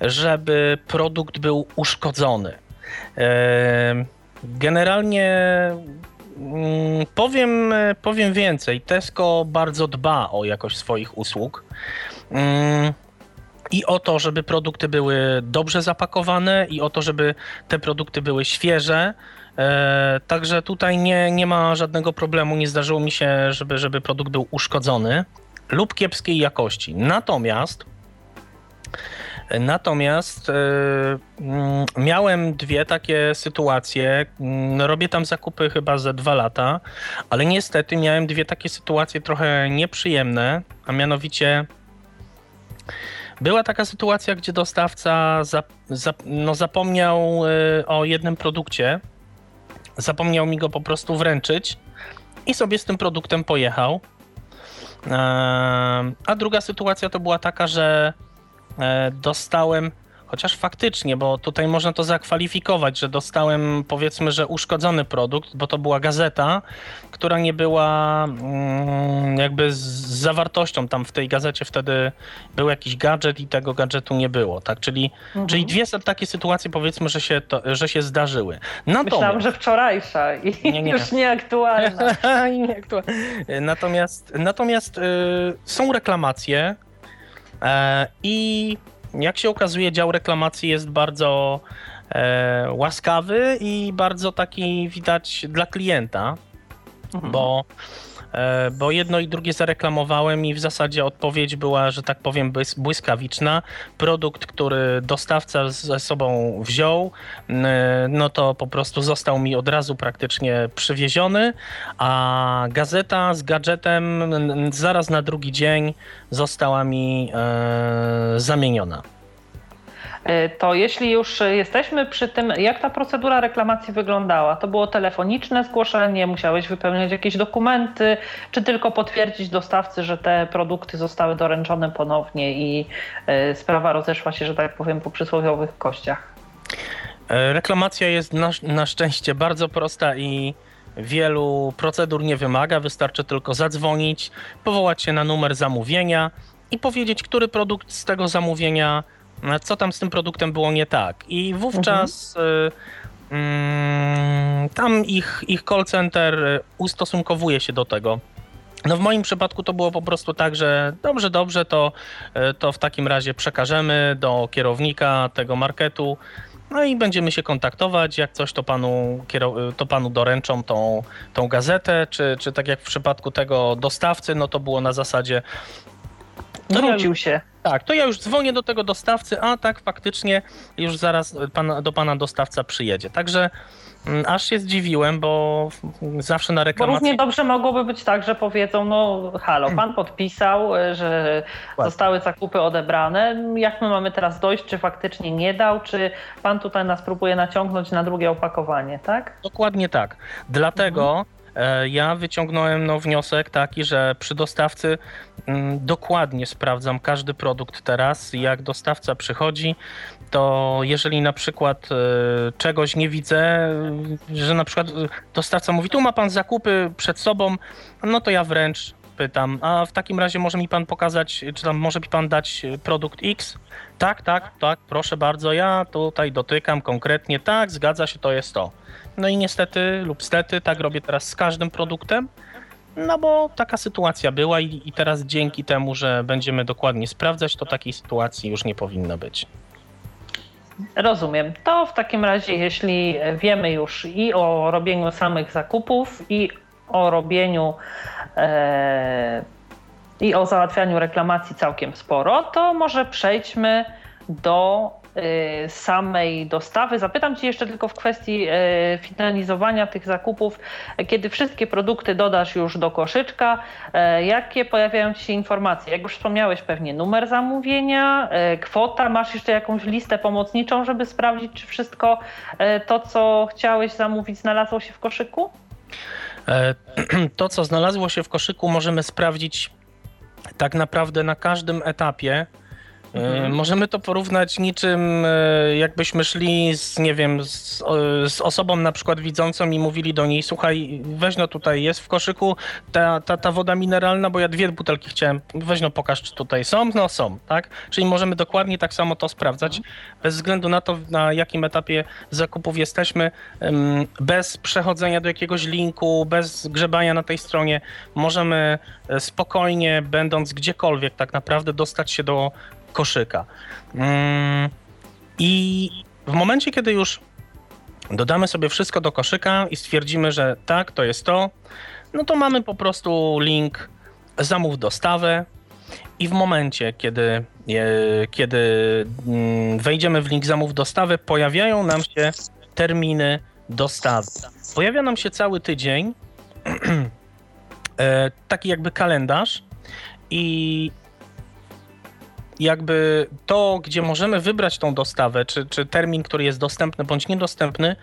żeby produkt był uszkodzony. Generalnie mm, powiem, powiem więcej. Tesco bardzo dba o jakość swoich usług. Mm, I o to, żeby produkty były dobrze zapakowane, i o to, żeby te produkty były świeże. E, także tutaj nie, nie ma żadnego problemu. Nie zdarzyło mi się, żeby, żeby produkt był uszkodzony lub kiepskiej jakości. Natomiast Natomiast y, miałem dwie takie sytuacje. Mm, robię tam zakupy chyba ze dwa lata, ale niestety miałem dwie takie sytuacje trochę nieprzyjemne, a mianowicie była taka sytuacja, gdzie dostawca zap, zap, no zapomniał y, o jednym produkcie, zapomniał mi go po prostu wręczyć i sobie z tym produktem pojechał. A druga sytuacja to była taka, że E, dostałem, chociaż faktycznie, bo tutaj można to zakwalifikować, że dostałem powiedzmy, że uszkodzony produkt, bo to była gazeta, która nie była mm, jakby z zawartością. Tam w tej gazecie wtedy był jakiś gadżet i tego gadżetu nie było, tak? Czyli, mhm. czyli dwie takie sytuacje powiedzmy, że się, to, że się zdarzyły. Natomiast... Myślałam, że wczorajsza i nie, nie. już nieaktualna. nieaktualna. Natomiast, natomiast y, są reklamacje, E, I jak się okazuje, dział reklamacji jest bardzo e, łaskawy i bardzo taki widać dla klienta, mhm. bo bo jedno i drugie zareklamowałem i w zasadzie odpowiedź była, że tak powiem, błyskawiczna. Produkt, który dostawca ze sobą wziął, no to po prostu został mi od razu praktycznie przywieziony, a gazeta z gadżetem zaraz na drugi dzień została mi e, zamieniona. E, to jeśli już jesteśmy przy tym, jak ta procedura reklamacji wyglądała? To było telefoniczne zgłoszenie, musiałeś wypełniać jakieś dokumenty, czy tylko potwierdzić dostawcy, że te produkty zostały doręczone ponownie i e, sprawa rozeszła się, że tak powiem, po przysłowiowych kościach? E, reklamacja jest na, na szczęście bardzo prosta i wielu procedur nie wymaga. Wystarczy tylko zadzwonić, powołać się na numer zamówienia i powiedzieć, który produkt z tego zamówienia co tam z tym produktem było nie tak. I wówczas mhm. y, y, tam ich, ich call center ustosunkowuje się do tego. No w moim przypadku to było po prostu tak, że dobrze, dobrze, to, y, to w takim razie przekażemy do kierownika tego marketu. No i będziemy się kontaktować. Jak coś, to panu, to panu doręczą tą, tą gazetę, czy, czy tak jak w przypadku tego dostawcy, no to było na zasadzie. Zwrócił się. Tak, to ja już dzwonię do tego dostawcy, a tak faktycznie już zaraz do pana dostawca przyjedzie. Także mm, aż się zdziwiłem, bo zawsze na reklamację... Bo równie dobrze mogłoby być tak, że powiedzą, no halo, pan podpisał, e, że zostały zakupy odebrane, jak my mamy teraz dojść, czy faktycznie nie dał, czy pan tutaj nas próbuje naciągnąć na drugie opakowanie, tak? Dokładnie tak. Dlatego mhm ja wyciągnąłem no, wniosek taki, że przy dostawcy mm, dokładnie sprawdzam każdy produkt teraz. Jak dostawca przychodzi, to jeżeli na przykład e, czegoś nie widzę, że na przykład dostawca mówi, tu ma pan zakupy przed sobą, no to ja wręcz pytam, a w takim razie może mi pan pokazać, czy tam może mi pan dać produkt X? Tak, tak, tak, proszę bardzo, ja tutaj dotykam konkretnie, tak, zgadza się, to jest to. No i niestety lub stety tak robię teraz z każdym produktem, no bo taka sytuacja była i, i teraz dzięki temu, że będziemy dokładnie sprawdzać, to takiej sytuacji już nie powinno być. Rozumiem. To w takim razie, jeśli wiemy już i o robieniu samych zakupów, i o robieniu e, i o załatwianiu reklamacji całkiem sporo, to może przejdźmy do samej dostawy. Zapytam Cię jeszcze tylko w kwestii y, finalizowania tych zakupów, kiedy wszystkie produkty dodasz już do koszyczka, y, jakie pojawiają Ci się informacje? Jak już wspomniałeś, pewnie numer zamówienia, kwota, masz jeszcze jakąś listę pomocniczą, żeby sprawdzić, czy wszystko to, co chciałeś zamówić, znalazło się w koszyku? E, to, co znalazło się w koszyku, możemy sprawdzić tak naprawdę na każdym etapie Mhm. Możemy to porównać niczym, e, jakbyśmy szli z, nie wiem, z, z, osobą na przykład widzącą i mówili do niej, słuchaj, weź no tutaj, jest w koszyku ta, ta, ta woda mineralna, bo ja dwie butelki chciałem, weź no pokaż, czy tutaj są, no są, tak? Czyli możemy dokładnie tak samo to sprawdzać, bez względu na to, na jakim etapie zakupów jesteśmy, bez przechodzenia do jakiegoś linku, bez grzebania na tej stronie, możemy e, spokojnie, będąc gdziekolwiek tak naprawdę, dostać się do koszyka. Mm, I w momencie, kiedy już dodamy sobie wszystko do koszyka i stwierdzimy, że tak, to jest to, no to mamy po prostu link zamów dostawę i w momencie, kiedy, kiedy mm, wejdziemy w link zamów dostawę, pojawiają nam się terminy dostawy. Pojawia nam się cały tydzień e, taki jakby kalendarz i jakby to, gdzie możemy wybrać tą dostawę, czy, czy termin, który jest dostępny bądź niedostępny,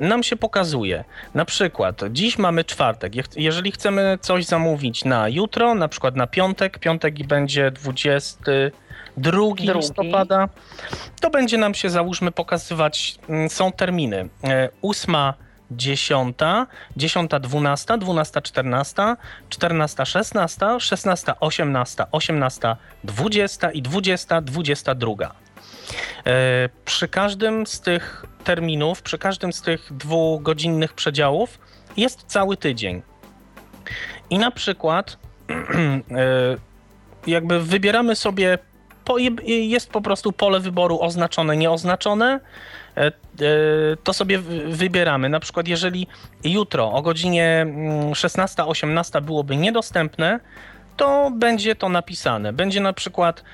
nam się pokazuje. Na przykład dziś mamy czwartek. Jeżeli chcemy coś zamówić na jutro, na przykład na piątek, piątek będzie 22 listopada, to będzie nam się załóżmy pokazywać, mm, są terminy. 8 e, 10, 10, 12, 12, 14, 14, 16, 16, 18, 18, 20 i 20, 22. E, przy każdym z tych terminów, przy każdym z tych dwugodzinnych przedziałów jest cały tydzień. I na przykład e, jakby wybieramy sobie, jest po prostu pole wyboru oznaczone, nieoznaczone to sobie wybieramy. Na przykład, jeżeli jutro o godzinie 16-18 mm, byłoby niedostępne, to będzie to napisane. Będzie na przykład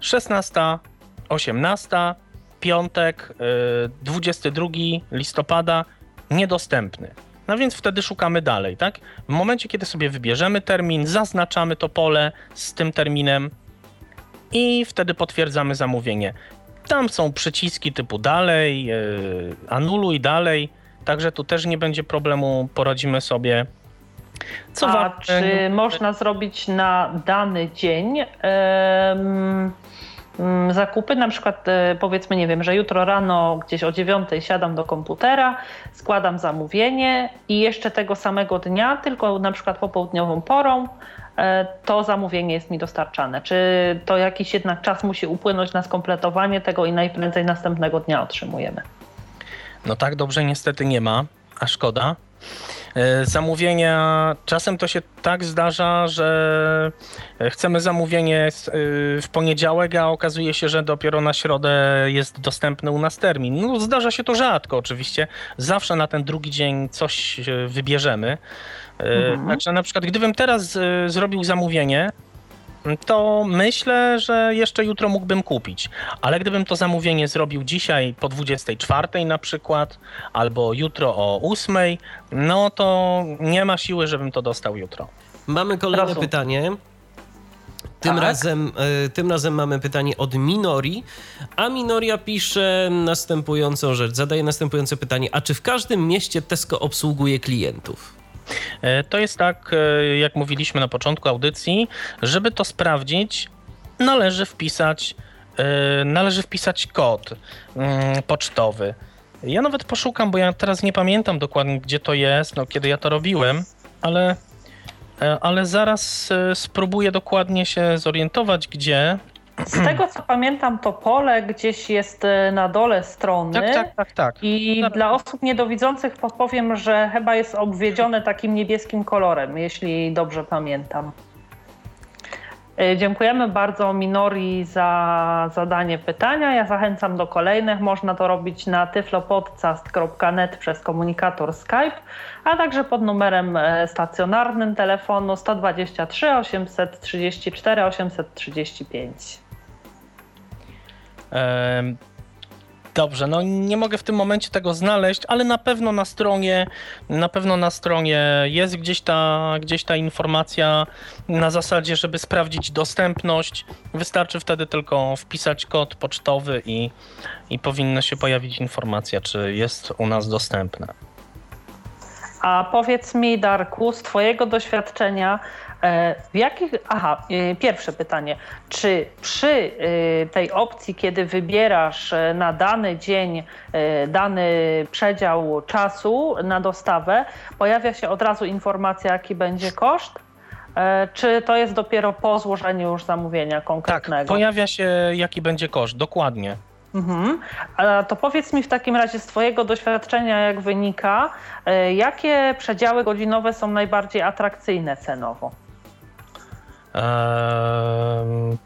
16-18, piątek, 22 e, listopada, niedostępny. No więc wtedy szukamy dalej, tak? W momencie, kiedy sobie wybierzemy termin, zaznaczamy to pole z tym terminem i wtedy potwierdzamy zamówienie. Tam są przyciski typu dalej, yy, anuluj dalej, także tu też nie będzie problemu, poradzimy sobie. Co A czy można zrobić na dany dzień yy, zakupy? Na przykład yy, powiedzmy, nie wiem, że jutro rano gdzieś o 9 siadam do komputera, składam zamówienie i jeszcze tego samego dnia, tylko na przykład popołudniową porą, E, to zamówienie jest mi dostarczane. Czy to jakiś jednak czas musi upłynąć na skompletowanie tego i najprędzej następnego dnia otrzymujemy? No tak dobrze niestety nie ma, a szkoda. E, zamówienia, czasem to się tak zdarza, że chcemy zamówienie e, w poniedziałek, a okazuje się, że dopiero na środę jest dostępny u nas termin. No, zdarza się to rzadko oczywiście. Zawsze na ten drugi dzień coś wybierzemy. Mhm. Także na przykład gdybym teraz e, zrobił zamówienie, to myślę, że jeszcze jutro mógłbym kupić. Ale gdybym to zamówienie zrobił dzisiaj po 24 na przykład, albo jutro o 8, no to nie ma siły, żebym to dostał jutro. Mamy kolejne pytanie. Tym, tak? razem, e, tym razem mamy pytanie od Minori, a Minoria pisze następującą rzecz, zadaje następujące pytanie. A czy w każdym mieście Tesco obsługuje klientów? E, to jest tak, e, jak mówiliśmy na początku audycji, żeby to sprawdzić, należy wpisać, e, należy wpisać kod mm, pocztowy. Ja nawet poszukam, bo ja teraz nie pamiętam dokładnie, gdzie to jest, no, kiedy ja to robiłem, ale, ale zaraz spróbuję dokładnie się zorientować, gdzie. Z tego co pamiętam, to pole gdzieś jest e, na dole strony. Tak, tak, tak. tak. I dla osób niedowidzących powiem, że chyba jest obwiedzione takim niebieskim kolorem, jeśli dobrze pamiętam. E, dziękujemy bardzo Minori za zadanie pytania. Ja zachęcam do kolejnych. Można to robić na tyflopodcast.net przez komunikator Skype, a także pod numerem e, stacjonarnym telefonu 123 834 835. Dobrze, no nie mogę w tym momencie tego znaleźć, ale na pewno na stronie, na pewno na stronie jest gdzieś ta, gdzieś ta informacja na zasadzie, żeby sprawdzić dostępność. Wystarczy wtedy tylko wpisać kod pocztowy i, i powinna się pojawić informacja, czy jest u nas dostępna. A powiedz mi, Darku, z Twojego doświadczenia, w jakich. Aha, e, pierwsze pytanie. Czy przy e, tej opcji, kiedy wybierasz na dany dzień dany przedział czasu na dostawę, pojawia się od razu informacja, jaki będzie koszt? Czy to jest dopiero po złożeniu już zamówienia konkretnego? Tak, pojawia się jaki będzie koszt, dokładnie. Mhm. A to powiedz mi w takim razie z Twojego doświadczenia, jak wynika, e, jakie przedziały godzinowe są najbardziej atrakcyjne cenowo?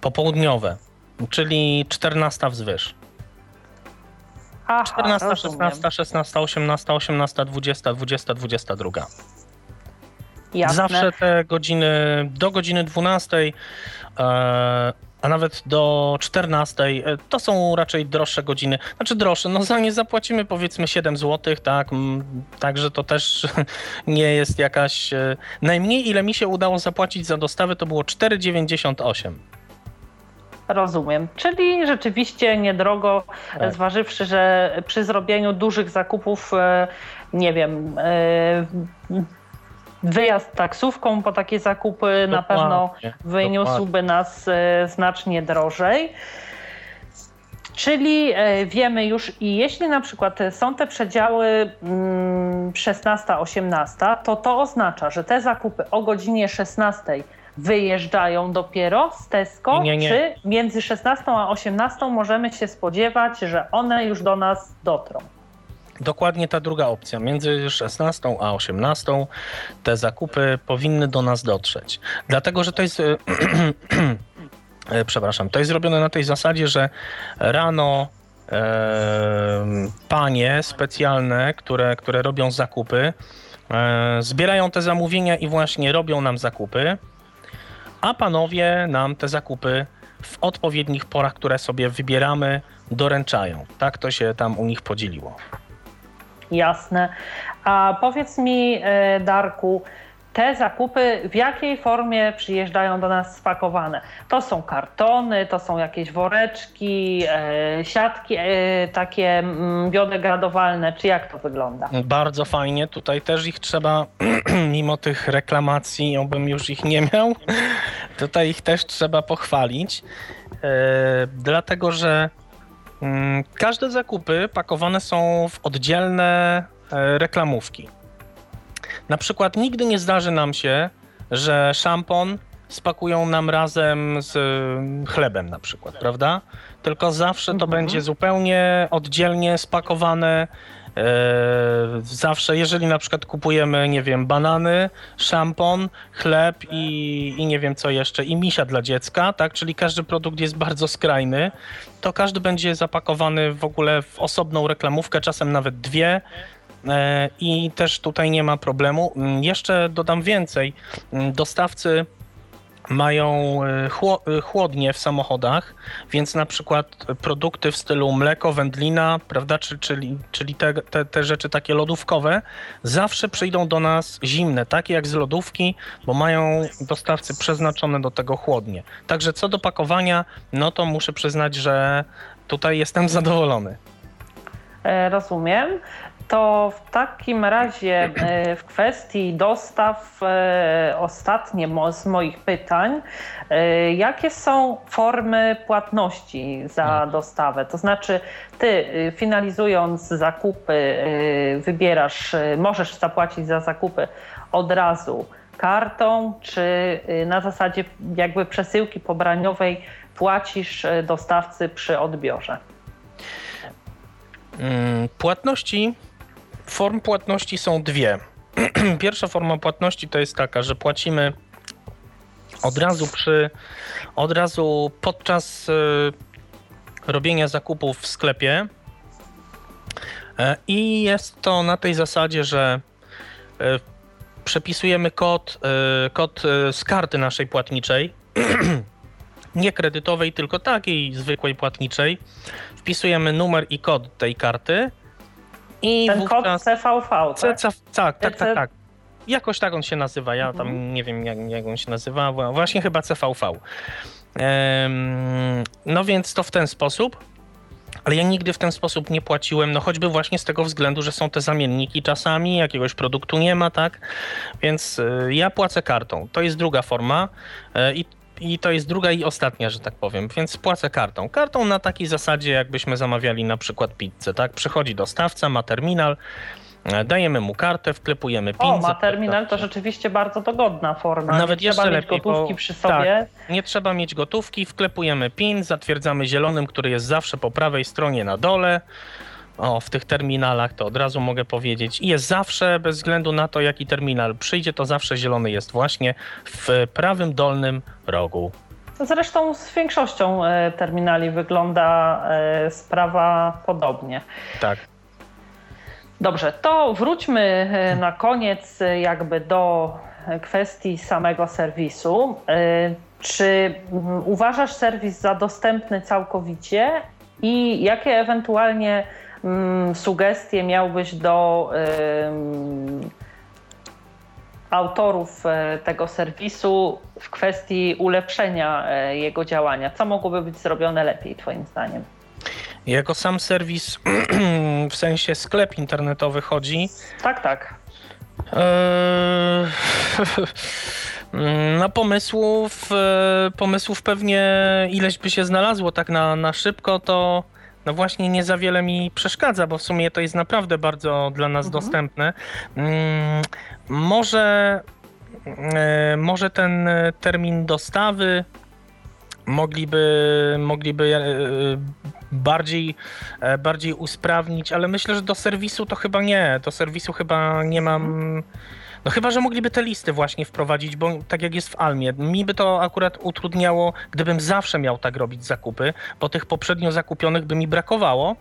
Popołudniowe, czyli 14 wzwyż. Aha, 14, rozumiem. 16, 16, 18, 18, 20, 20, 22. Jasne. Zawsze te godziny do godziny 12 e, a nawet do 14 e, to są raczej droższe godziny. Znaczy droższe, no za nie zapłacimy powiedzmy 7 zł, tak? Także to też nie jest jakaś. E, najmniej ile mi się udało zapłacić za dostawę to było 4,98. Rozumiem. Czyli rzeczywiście niedrogo, tak. zważywszy, że przy zrobieniu dużych zakupów, e, nie wiem, wyjazd taksówką po takie zakupy dokładnie, na pewno wyniósłby nas e, znacznie drożej. Czyli e, wiemy już i jeśli na przykład są te przedziały 16-18, mm, to to oznacza, że te zakupy o godzinie 16 wyjeżdżają dopiero z Tesco, nie, nie. czy między 16 a 18 możemy się spodziewać, że one już do nas dotrą? Dokładnie ta druga opcja. Między 16 a 18 te zakupy powinny do nas dotrzeć. Dlatego, że to jest. E, przepraszam, to jest zrobione na tej zasadzie, że rano e, panie specjalne, które, które robią zakupy, e, zbierają te zamówienia i właśnie robią nam zakupy, a panowie nam te zakupy w odpowiednich porach, które sobie wybieramy, doręczają. Tak to się tam u nich podzieliło. Jasne. A powiedz mi, e, Darku, te zakupy w jakiej formie przyjeżdżają do nas spakowane? To są kartony, to są jakieś woreczki, e, siatki e, takie mm, biodegradowalne, czy jak to wygląda? Bardzo fajnie. Tutaj też ich trzeba, mimo tych reklamacji, obym już ich nie miał, tutaj ich też trzeba pochwalić, dlatego że każde zakupy pakowane są w oddzielne e, reklamówki. Na przykład nigdy nie zdarzy nam się, że szampon spakują nam razem z mm, chlebem na przykład, prawda? Tylko zawsze to mhm. będzie zupełnie oddzielnie spakowane E, zawsze, jeżeli na przykład kupujemy, nie wiem, banany, szampon, chleb i, i nie wiem co jeszcze, i misia dla dziecka, tak, czyli każdy produkt jest bardzo skrajny, to każdy będzie zapakowany w ogóle w osobną reklamówkę, czasem nawet dwie. E, I też tutaj nie ma problemu. Mm, jeszcze dodam więcej. Mm, dostawcy mają e, e, chłodnie w samochodach, więc na przykład produkty w stylu mleko, wędlina, prawda, czyli, czyli te, te, te rzeczy takie lodówkowe, zawsze przyjdą do nas zimne, takie jak z lodówki, bo mają dostawcy przeznaczone do tego chłodnie. Także co do pakowania, no to muszę przyznać, że tutaj jestem zadowolony. E, rozumiem to w takim razie e, w kwestii dostaw e, ostatnie z moich pytań, e, jakie są formy płatności za hmm. dostawę? To znaczy ty finalizując zakupy wybierasz, możesz zapłacić za zakupy od razu kartą, czy na zasadzie jakby przesyłki pobraniowej płacisz dostawcy przy odbiorze? Mm, płatności Form płatności są dwie. Pierwsza forma płatności to jest taka, że płacimy od razu przy, od razu podczas y, robienia zakupów w sklepie. E, I jest to na tej zasadzie, że y, przepisujemy kod, y, kod z karty naszej płatniczej. nie kredytowej, tylko takiej zwykłej płatniczej. Wpisujemy numer i kod tej karty i Ten kod CVV, tak? C, tak, tak, tak, tak. Jakoś tak on się nazywa, ja tam mhm. nie wiem jak, jak on się nazywa, właśnie chyba CVV. no więc to w ten sposób. ale ja nigdy w ten sposób nie płaciłem, no choćby właśnie z tego względu, że są te zamienniki czasami, jakiegoś produktu nie ma, tak? Więc y, ja płacę kartą. To jest druga forma y, i i to jest druga i ostatnia, że tak powiem, więc płacę kartą. Kartą na takiej zasadzie, jakbyśmy zamawiali na przykład pizzę, tak? Przychodzi dostawca, ma terminal, e, dajemy mu kartę, wklepujemy PIN. O, ma terminal to rzeczywiście bardzo dogodna forma. Nawet nie jeszcze trzeba mieć lepiej, gotówki bo- przy tak. sobie. Nie trzeba mieć gotówki, wklepujemy PIN, zatwierdzamy zielonym, który jest zawsze po prawej stronie na dole. O, w tych terminalach to od razu mogę powiedzieć. I jest zawsze, bez względu na to, jaki terminal przyjdzie, to zawsze zielony jest właśnie w prawym dolnym rogu. Zresztą z większością e, terminali wygląda e, sprawa podobnie. Tak. Dobrze, to wróćmy e, na koniec jakby do kwestii samego serwisu. Czy mm, uważasz serwis za dostępny całkowicie i jakie ewentualnie mm, sugestie miałbyś do autorów e, tego serwisu w kwestii ulepszenia e, jego działania? Co mogłoby być zrobione lepiej, Twoim zdaniem? Jako sam serwis, w sensie sklep internetowy chodzi, Tak, tak. No pomysłów, pomysłów pewnie ileś by się znalazło tak na, na szybko, to no właśnie nie za wiele mi przeszkadza, bo w sumie to jest naprawdę bardzo dla nas Mhm. dostępne. Mm, Może, e, może ten e, termin dostawy mogliby, mogliby e, bardziej, bardziej usprawnić, ale myślę, że do serwisu to chyba nie. Do serwisu chyba nie mam. No chyba, że mogliby te listy właśnie wprowadzić, bo tak jak jest w Almie, mi by to akurat utrudniało, gdybym zawsze miał tak robić zakupy, bo tych poprzednio zakupionych by mi brakowało.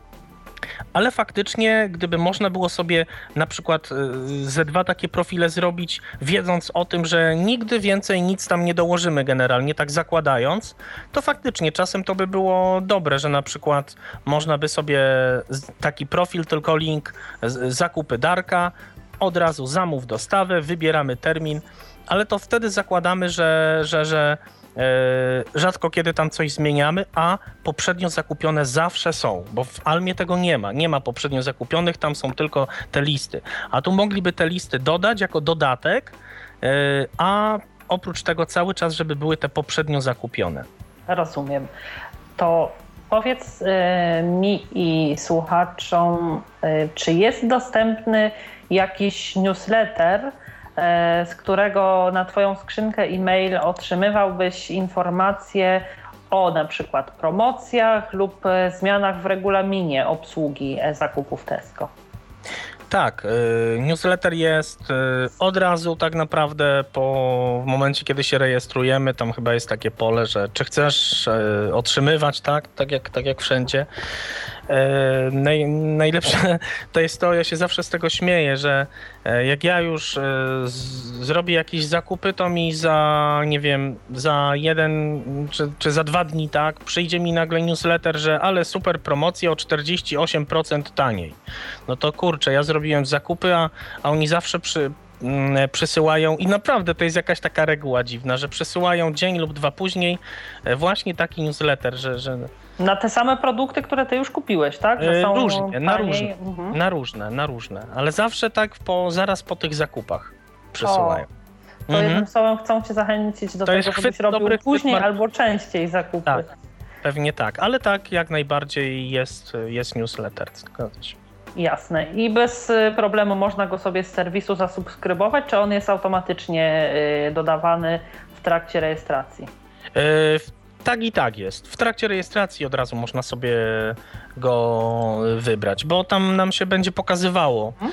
Ale faktycznie, gdyby można było sobie na przykład y, ze dwa takie profile zrobić, wiedząc o tym, że nigdy więcej nic tam nie dołożymy generalnie, tak zakładając, to faktycznie czasem to by było dobre, że na przykład można by sobie taki profil, tylko link zakupy Darka, od razu zamów dostawę, wybieramy termin, ale to wtedy zakładamy, że, że, że e, rzadko kiedy tam coś zmieniamy, a poprzednio zakupione zawsze są, bo w Almie tego nie ma. Nie ma poprzednio zakupionych, tam są tylko te listy. A tu mogliby te listy dodać jako dodatek, e, a oprócz tego cały czas, żeby były te poprzednio zakupione. Rozumiem. To powiedz e, mi i słuchaczom, e, czy jest dostępny jakiś newsletter, e, z którego na Twoją skrzynkę e-mail otrzymywałbyś informacje o na przykład promocjach lub zmianach w regulaminie obsługi zakupów Tesco. Tak, y, newsletter jest y, od razu tak naprawdę po momencie, kiedy się rejestrujemy, tam chyba jest takie pole, że czy chcesz y, otrzymywać, tak, tak jak, tak jak wszędzie. Y, Naj, najlepsze to jest to, ja się zawsze z tego śmieję, że e, jak ja już e, z, zrobię jakieś zakupy, to mi za, nie wiem, za jeden czy, czy za dwa dni, tak, przyjdzie mi nagle newsletter, że ale super promocja o 48% taniej. No to kurczę, ja zrobiłem zakupy, a, a oni zawsze przy, mm, przysyłają i naprawdę to jest jakaś taka reguła dziwna, że przysyłają dzień lub dwa później e, właśnie taki newsletter, że, że Na te same produkty, które Ty już kupiłeś, tak? E, różnie, na taniej? różne. Mhm. na różne, na różne, ale zawsze tak po, zaraz po tych zakupach przysyłają. To Mhm. jednym słowem chcą cię zachęcić do To tego, żebyś robił później mar- albo częściej zakupy. Tak. Pewnie tak, ale tak jak najbardziej jest, jest newsletter. Zgadza się. Jasne. I bez y, problemu można go sobie z serwisu zasubskrybować, czy on jest automatycznie y, dodawany w trakcie rejestracji? E, Tak i tak jest. W trakcie rejestracji od razu można sobie go wybrać, bo tam nam się będzie pokazywało, e,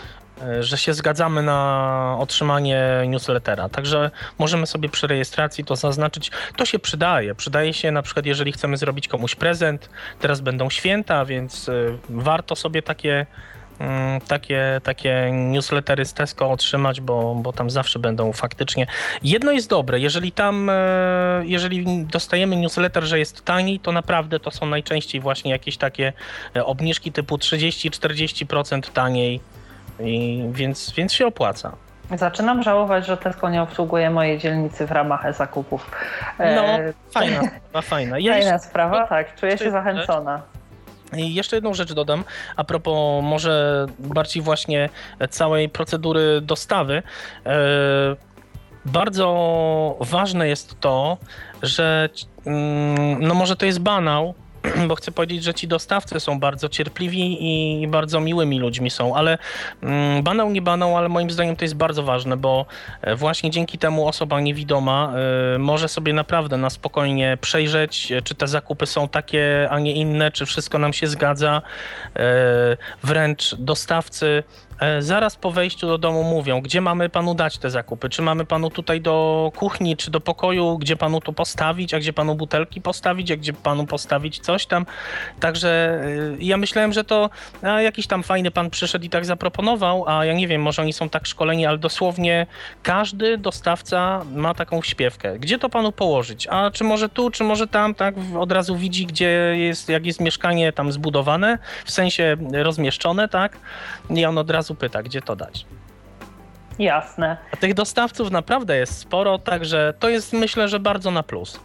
że się zgadzamy na otrzymanie newslettera. Także możemy sobie przy rejestracji to zaznaczyć. To się przydaje. Przydaje się na przykład, jeżeli chcemy zrobić komuś prezent. Teraz będą święta, więc e, warto sobie takie. mm, Takie, takie newslettery z Tesco otrzymać, bo, bo tam zawsze będą faktycznie. Jedno jest dobre, jeżeli tam, e, jeżeli dostajemy newsletter, że jest taniej, to naprawdę to są najczęściej właśnie jakieś takie e, obniżki typu 30-40% taniej, i, więc, więc się opłaca. Zaczynam żałować, że Tesco nie obsługuje mojej dzielnicy w ramach e-zakupów. No, E, fajna, sprawa, fajna. Ja Fajna jeszcze, sprawa, tak, czuję się zachęcona. I jeszcze jedną rzecz dodam, a propos może bardziej właśnie całej procedury dostawy. E, bardzo ważne jest to, że mm, no może to jest banał, bo chcę powiedzieć, że ci dostawcy są bardzo cierpliwi i bardzo miłymi ludźmi są, ale mm, banał nie banał, ale moim zdaniem to jest bardzo ważne, bo e, właśnie dzięki temu osoba niewidoma y, może sobie naprawdę na spokojnie przejrzeć, czy te zakupy są takie, a nie inne, czy wszystko nam się zgadza. Wręcz dostawcy E, zaraz po wejściu do domu mówią, gdzie mamy panu dać te zakupy. Czy mamy panu tutaj do kuchni, czy do pokoju, gdzie panu to postawić, a gdzie panu butelki postawić, a gdzie panu postawić coś tam. Także e, ja myślałem, że to jakiś tam fajny pan przyszedł i tak zaproponował, a ja nie wiem, może oni są tak szkoleni, ale dosłownie każdy dostawca ma taką śpiewkę. Gdzie to panu położyć? A czy może tu, czy może tam, tak? Od razu widzi, gdzie jest, jak jest mieszkanie tam zbudowane, w sensie rozmieszczone, tak? I on od razu razu pyta, gdzie to dać. Jasne. A tych dostawców naprawdę jest sporo, także to jest myślę, że bardzo na plus.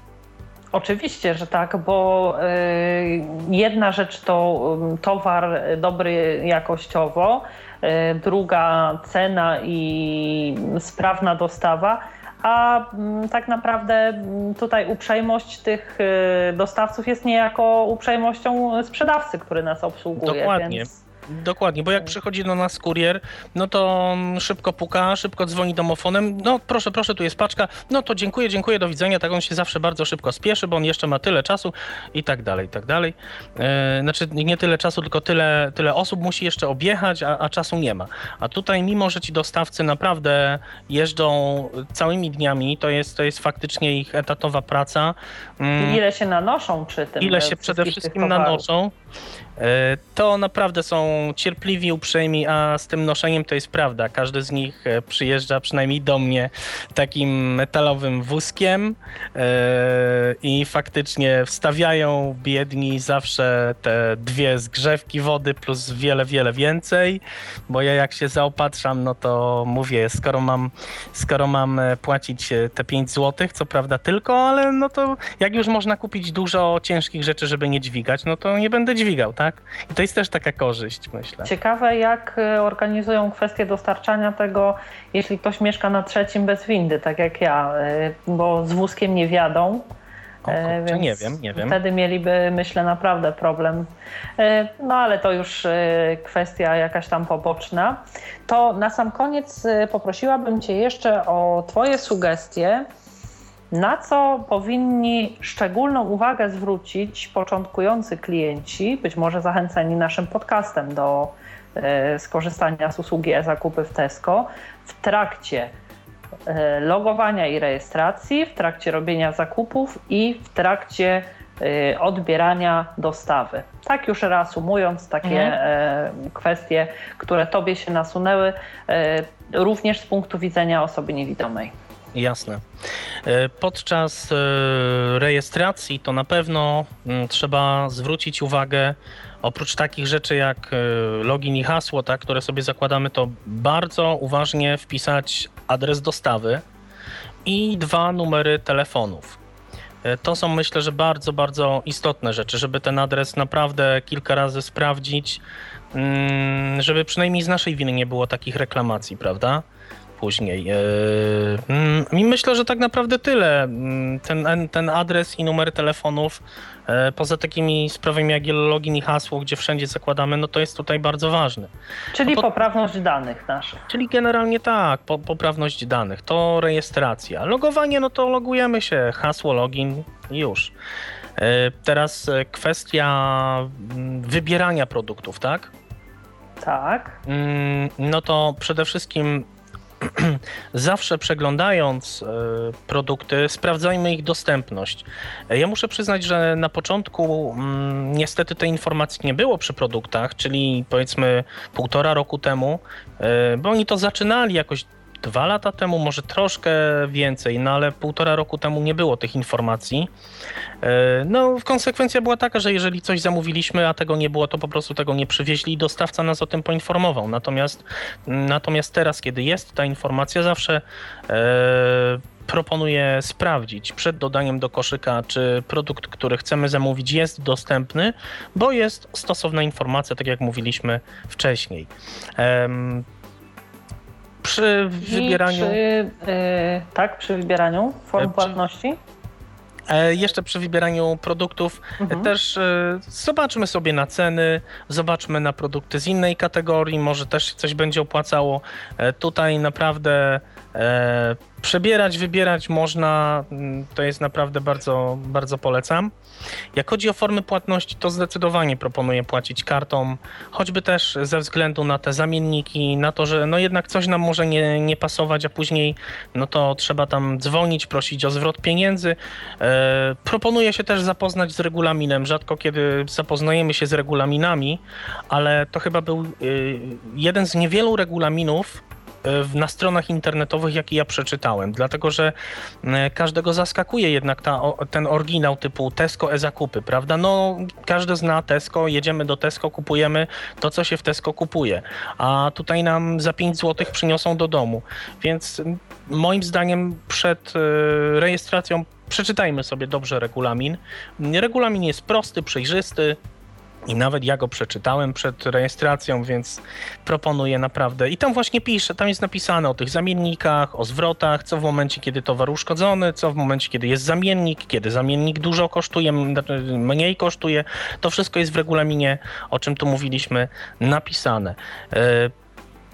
Oczywiście, że tak, bo y, jedna rzecz to y, towar dobry jakościowo, y, druga cena i sprawna dostawa, a mm, tak naprawdę mm, tutaj uprzejmość tych dostawców jest niejako uprzejmością sprzedawcy, który nas obsługuje. Dokładnie. Więc... Dokładnie, bo jak przychodzi do nas kurier, no to szybko puka, szybko dzwoni domofonem. No proszę, proszę, tu jest paczka. No to dziękuję, dziękuję, do widzenia. Tak on się zawsze bardzo szybko spieszy, bo on jeszcze ma tyle czasu i tak dalej, i tak dalej. E, znaczy nie tyle czasu, tylko tyle, tyle osób musi jeszcze objechać, a, a czasu nie ma. A tutaj, mimo że ci dostawcy naprawdę jeżdżą całymi dniami, to jest, to jest faktycznie ich etatowa praca. Mm. Ile się nanoszą przy tym? Ile się przede wszystkim nanoszą. E, to naprawdę są cierpliwi, uprzejmi, a z tym noszeniem to jest prawda. Każdy z nich e, przyjeżdża przynajmniej do mnie takim metalowym wózkiem e, i faktycznie wstawiają biedni zawsze te dwie zgrzewki wody plus wiele, wiele więcej, bo ja jak się zaopatrzam, no to mówię, skoro mam, skoro mam płacić te 5 zł, co prawda tylko, ale no to jak już można kupić dużo ciężkich rzeczy, żeby nie dźwigać, no to nie będę dźwigał, tak? tak? I to jest też taka korzyść, myślę. Ciekawe, jak e, organizują kwestię dostarczania tego, jeśli ktoś mieszka na trzecim bez windy, tak jak ja, e, bo z wózkiem nie wiadą. E, kurczę, nie wiem, nie wiem. Wtedy mieliby, myślę, naprawdę problem. No ale to już kwestia jakaś tam poboczna. To na sam koniec poprosiłabym Cię jeszcze o Twoje sugestie na co powinni szczególną uwagę zwrócić początkujący klienci, być może zachęceni naszym podcastem do e, skorzystania z usługi e-zakupy w Tesco w trakcie e, logowania i rejestracji, w trakcie robienia zakupów i w trakcie e, odbierania dostawy. Tak już reasumując takie mhm. kwestie, które Tobie się nasunęły, również z punktu widzenia osoby niewidomej. Jasne. E, podczas e, rejestracji to na pewno mm, trzeba zwrócić uwagę, oprócz takich rzeczy jak e, login i hasło, tak, które sobie zakładamy, to bardzo uważnie wpisać adres dostawy i dwa numery telefonów. To są myślę, że bardzo, bardzo istotne rzeczy, żeby ten adres naprawdę kilka razy sprawdzić, mm, żeby przynajmniej z naszej winy nie było takich reklamacji, prawda? Później. E, mm, I myślę, że tak naprawdę tyle. Mm, ten, ten adres i numer telefonów, e, poza takimi sprawami jak login i hasło, gdzie wszędzie zakładamy, no to jest tutaj bardzo ważne. Czyli no po, poprawność danych naszych. Czyli generalnie tak, po, poprawność danych. To rejestracja. Logowanie, no to logujemy się, hasło, login już. E, teraz kwestia mm, wybierania produktów, tak? Tak. No to przede wszystkim zawsze przeglądając e, produkty, sprawdzajmy ich dostępność. E, ja muszę przyznać, że na początku mm, niestety tej informacji nie było przy produktach, czyli powiedzmy półtora roku temu, e, bo oni to zaczynali jakoś dwa lata temu, może troszkę więcej, no ale półtora roku temu nie było tych informacji. E, no, konsekwencja była taka, że jeżeli coś zamówiliśmy, a tego nie było, to po prostu tego nie przywieźli i dostawca nas o tym poinformował. Natomiast, natomiast teraz, kiedy jest ta informacja, zawsze e, proponuję sprawdzić przed dodaniem do koszyka, czy produkt, który chcemy zamówić, jest dostępny, bo jest stosowna informacja, tak jak mówiliśmy wcześniej. Em, przy wybieraniu. Przy, yy, tak, przy wybieraniu form przy... płatności. E, jeszcze przy wybieraniu produktów mhm. też e, zobaczmy sobie na ceny, zobaczmy na produkty z innej kategorii, może też coś będzie opłacało. E, tutaj naprawdę Przebierać, wybierać można, mm, to jest naprawdę bardzo, bardzo polecam. Jak chodzi o formy płatności, to zdecydowanie proponuję płacić kartą, choćby też ze względu na te zamienniki, na to, że no jednak coś nam może nie, nie pasować, a później no to trzeba tam dzwonić, prosić o zwrot pieniędzy. E, proponuję się też zapoznać z regulaminem. Rzadko kiedy zapoznajemy się z regulaminami, ale to chyba był y, jeden z niewielu regulaminów, na stronach internetowych, jakie ja przeczytałem, dlatego że e, każdego zaskakuje jednak ta, ten oryginał typu Tesco e-zakupy, prawda? No, każdy zna Tesco, jedziemy do Tesco, kupujemy to, co się w Tesco kupuje, a tutaj nam za 5 zł przyniosą do domu, więc moim zdaniem przed e, rejestracją przeczytajmy sobie dobrze regulamin. Regulamin jest prosty, przejrzysty, i nawet ja go przeczytałem przed rejestracją, więc proponuję naprawdę. I tam właśnie pisze, tam jest napisane o tych zamiennikach, o zwrotach, co w momencie, kiedy towar uszkodzony, co w momencie, kiedy jest zamiennik, kiedy zamiennik dużo kosztuje, znaczy mniej kosztuje. To wszystko jest w regulaminie, o czym tu mówiliśmy, napisane. E,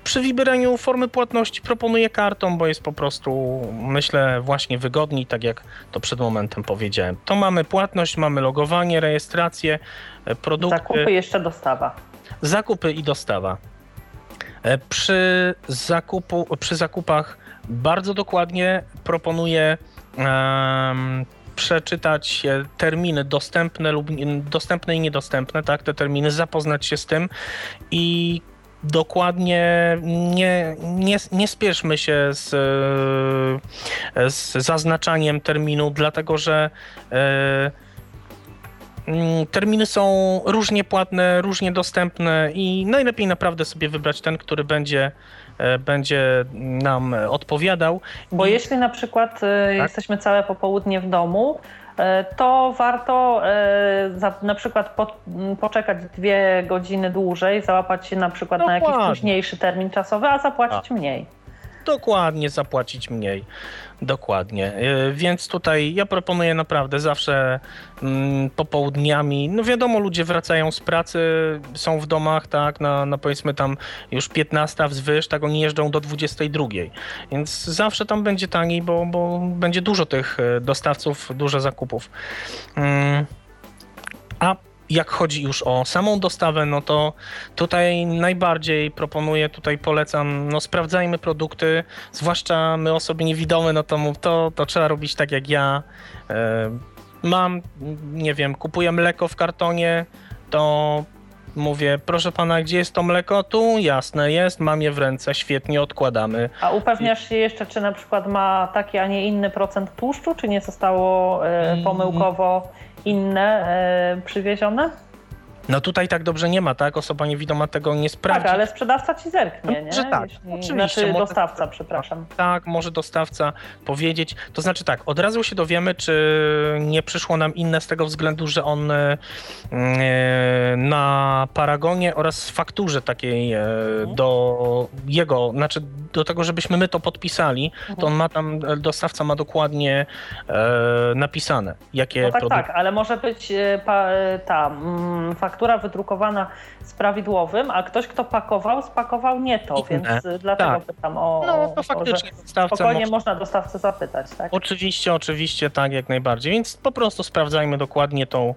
przy wybieraniu formy płatności proponuję kartą, bo jest po prostu, myślę, właśnie wygodniej, tak jak to przed momentem powiedziałem. To mamy płatność, mamy logowanie, rejestrację, e, produkty. Zakupy, jeszcze dostawa. Zakupy i dostawa. E, przy, zakupu, przy zakupach bardzo dokładnie proponuję um, przeczytać terminy dostępne lub dostępne i niedostępne, tak, te terminy, zapoznać się z tym i dokładnie nie, nie, nie spieszmy się z, e, z zaznaczaniem terminu, dlatego że e, mm, terminy są różnie płatne, różnie dostępne i najlepiej naprawdę sobie wybrać ten, który będzie e, będzie nam odpowiadał. Bo jeśli na przykład tak? jesteśmy całe popołudnie w domu, to warto e, na przykład poczekać dwie godziny dłużej, załapać się na przykład Dokładnie. na jakiś późniejszy termin czasowy, a zapłacić a. mniej. Dokładnie, zapłacić mniej. Dokładnie. E, więc tutaj ja proponuję naprawdę zawsze mm, popołudniami. No wiadomo, ludzie wracają z pracy, są w domach, tak, na, na powiedzmy tam już 15 wzwyż, tak oni jeżdżą do 22. Więc zawsze tam będzie taniej, bo, bo będzie dużo tych e, dostawców, dużo zakupów. Mm. A jak chodzi już o samą dostawę, no to tutaj najbardziej proponuję, tutaj polecam, no sprawdzajmy produkty, zwłaszcza my osoby niewidome, no to, to, to trzeba robić tak jak ja. E, mam, nie wiem, kupuję mleko w kartonie, to mówię, proszę pana, gdzie jest to mleko? Tu, jasne jest, mam je w ręce, świetnie, odkładamy. A upewniasz się jeszcze, czy na przykład ma taki, a nie inny procent tłuszczu, czy nie zostało e, pomyłkowo inne e, przywiezione? No tutaj tak dobrze nie ma, tak? Osoba niewidoma tego nie sprawdzi. Tak, ale sprzedawca ci zerknie, nie? Że tak, Jeśli... oczywiście. Znaczy dostawca, przepraszam. Tak, może dostawca powiedzieć. To znaczy tak, od razu się dowiemy, czy nie przyszło nam inne z tego względu, że on e, na paragonie oraz fakturze takiej e, mhm. do jego, znaczy do tego, żebyśmy my to podpisali, to on mhm. ma tam, dostawca ma dokładnie e, napisane, jakie no tak, produkty. Tak, ale może być ta mm, faktura faktura wydrukowana z prawidłowym, a ktoś, kto pakował, spakował nie to, więc dlatego tak. pytam o. No to faktycznie dostawcę. Spokojnie można... można dostawcę zapytać, tak? Oczywiście, oczywiście, tak, jak najbardziej. Więc po prostu sprawdzajmy dokładnie tą,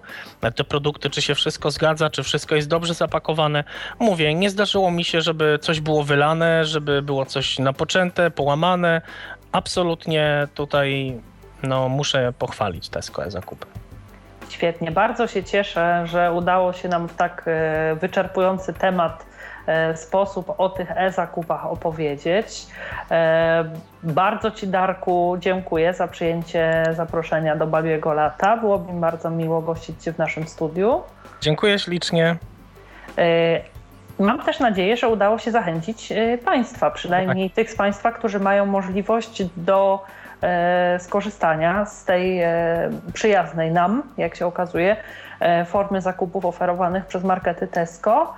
te produkty, czy się wszystko zgadza, czy wszystko jest dobrze zapakowane. Mówię, nie zdarzyło mi się, żeby coś było wylane, żeby było coś napoczęte, połamane. Absolutnie tutaj no, muszę pochwalić Tesco zakupy. Świetnie, bardzo się cieszę, że udało się nam w tak e, wyczerpujący temat sposób o tych e-zakupach opowiedzieć. Bardzo Ci, Darku, dziękuję za przyjęcie zaproszenia do Babiego Lata. Było mi bardzo miło gościć Cię w naszym studiu. Dziękuję ślicznie. Mam też nadzieję, że udało się zachęcić e, Państwa, przynajmniej tak. tych z Państwa, którzy mają możliwość do e, skorzystania z tej e, przyjaznej nam, jak się okazuje, formy zakupów oferowanych przez markety Tesco.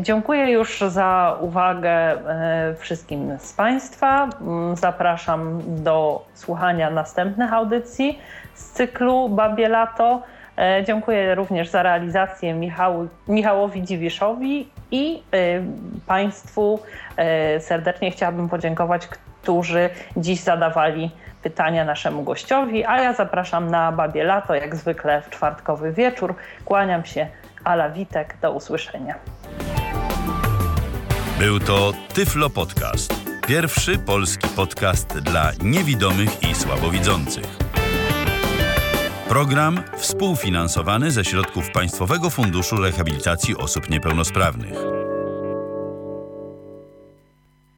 Dziękuję już za uwagę wszystkim z Państwa. Mm, zapraszam do słuchania następnych audycji z cyklu Babie Lato. E, dziękuję również za realizację Michał, Michałowi Dziwiszowi i Państwu serdecznie chciałabym podziękować, którzy dziś zadawali pytania naszemu gościowi, a ja zapraszam na Babie Lato, jak zwykle w czwartkowy wieczór. Kłaniam się, Ala Witek, do usłyszenia. Był to Tyflo Podcast. Pierwszy polski podcast dla niewidomych i słabowidzących. Program współfinansowany ze środków Państwowego Funduszu Rehabilitacji Osób Niepełnosprawnych.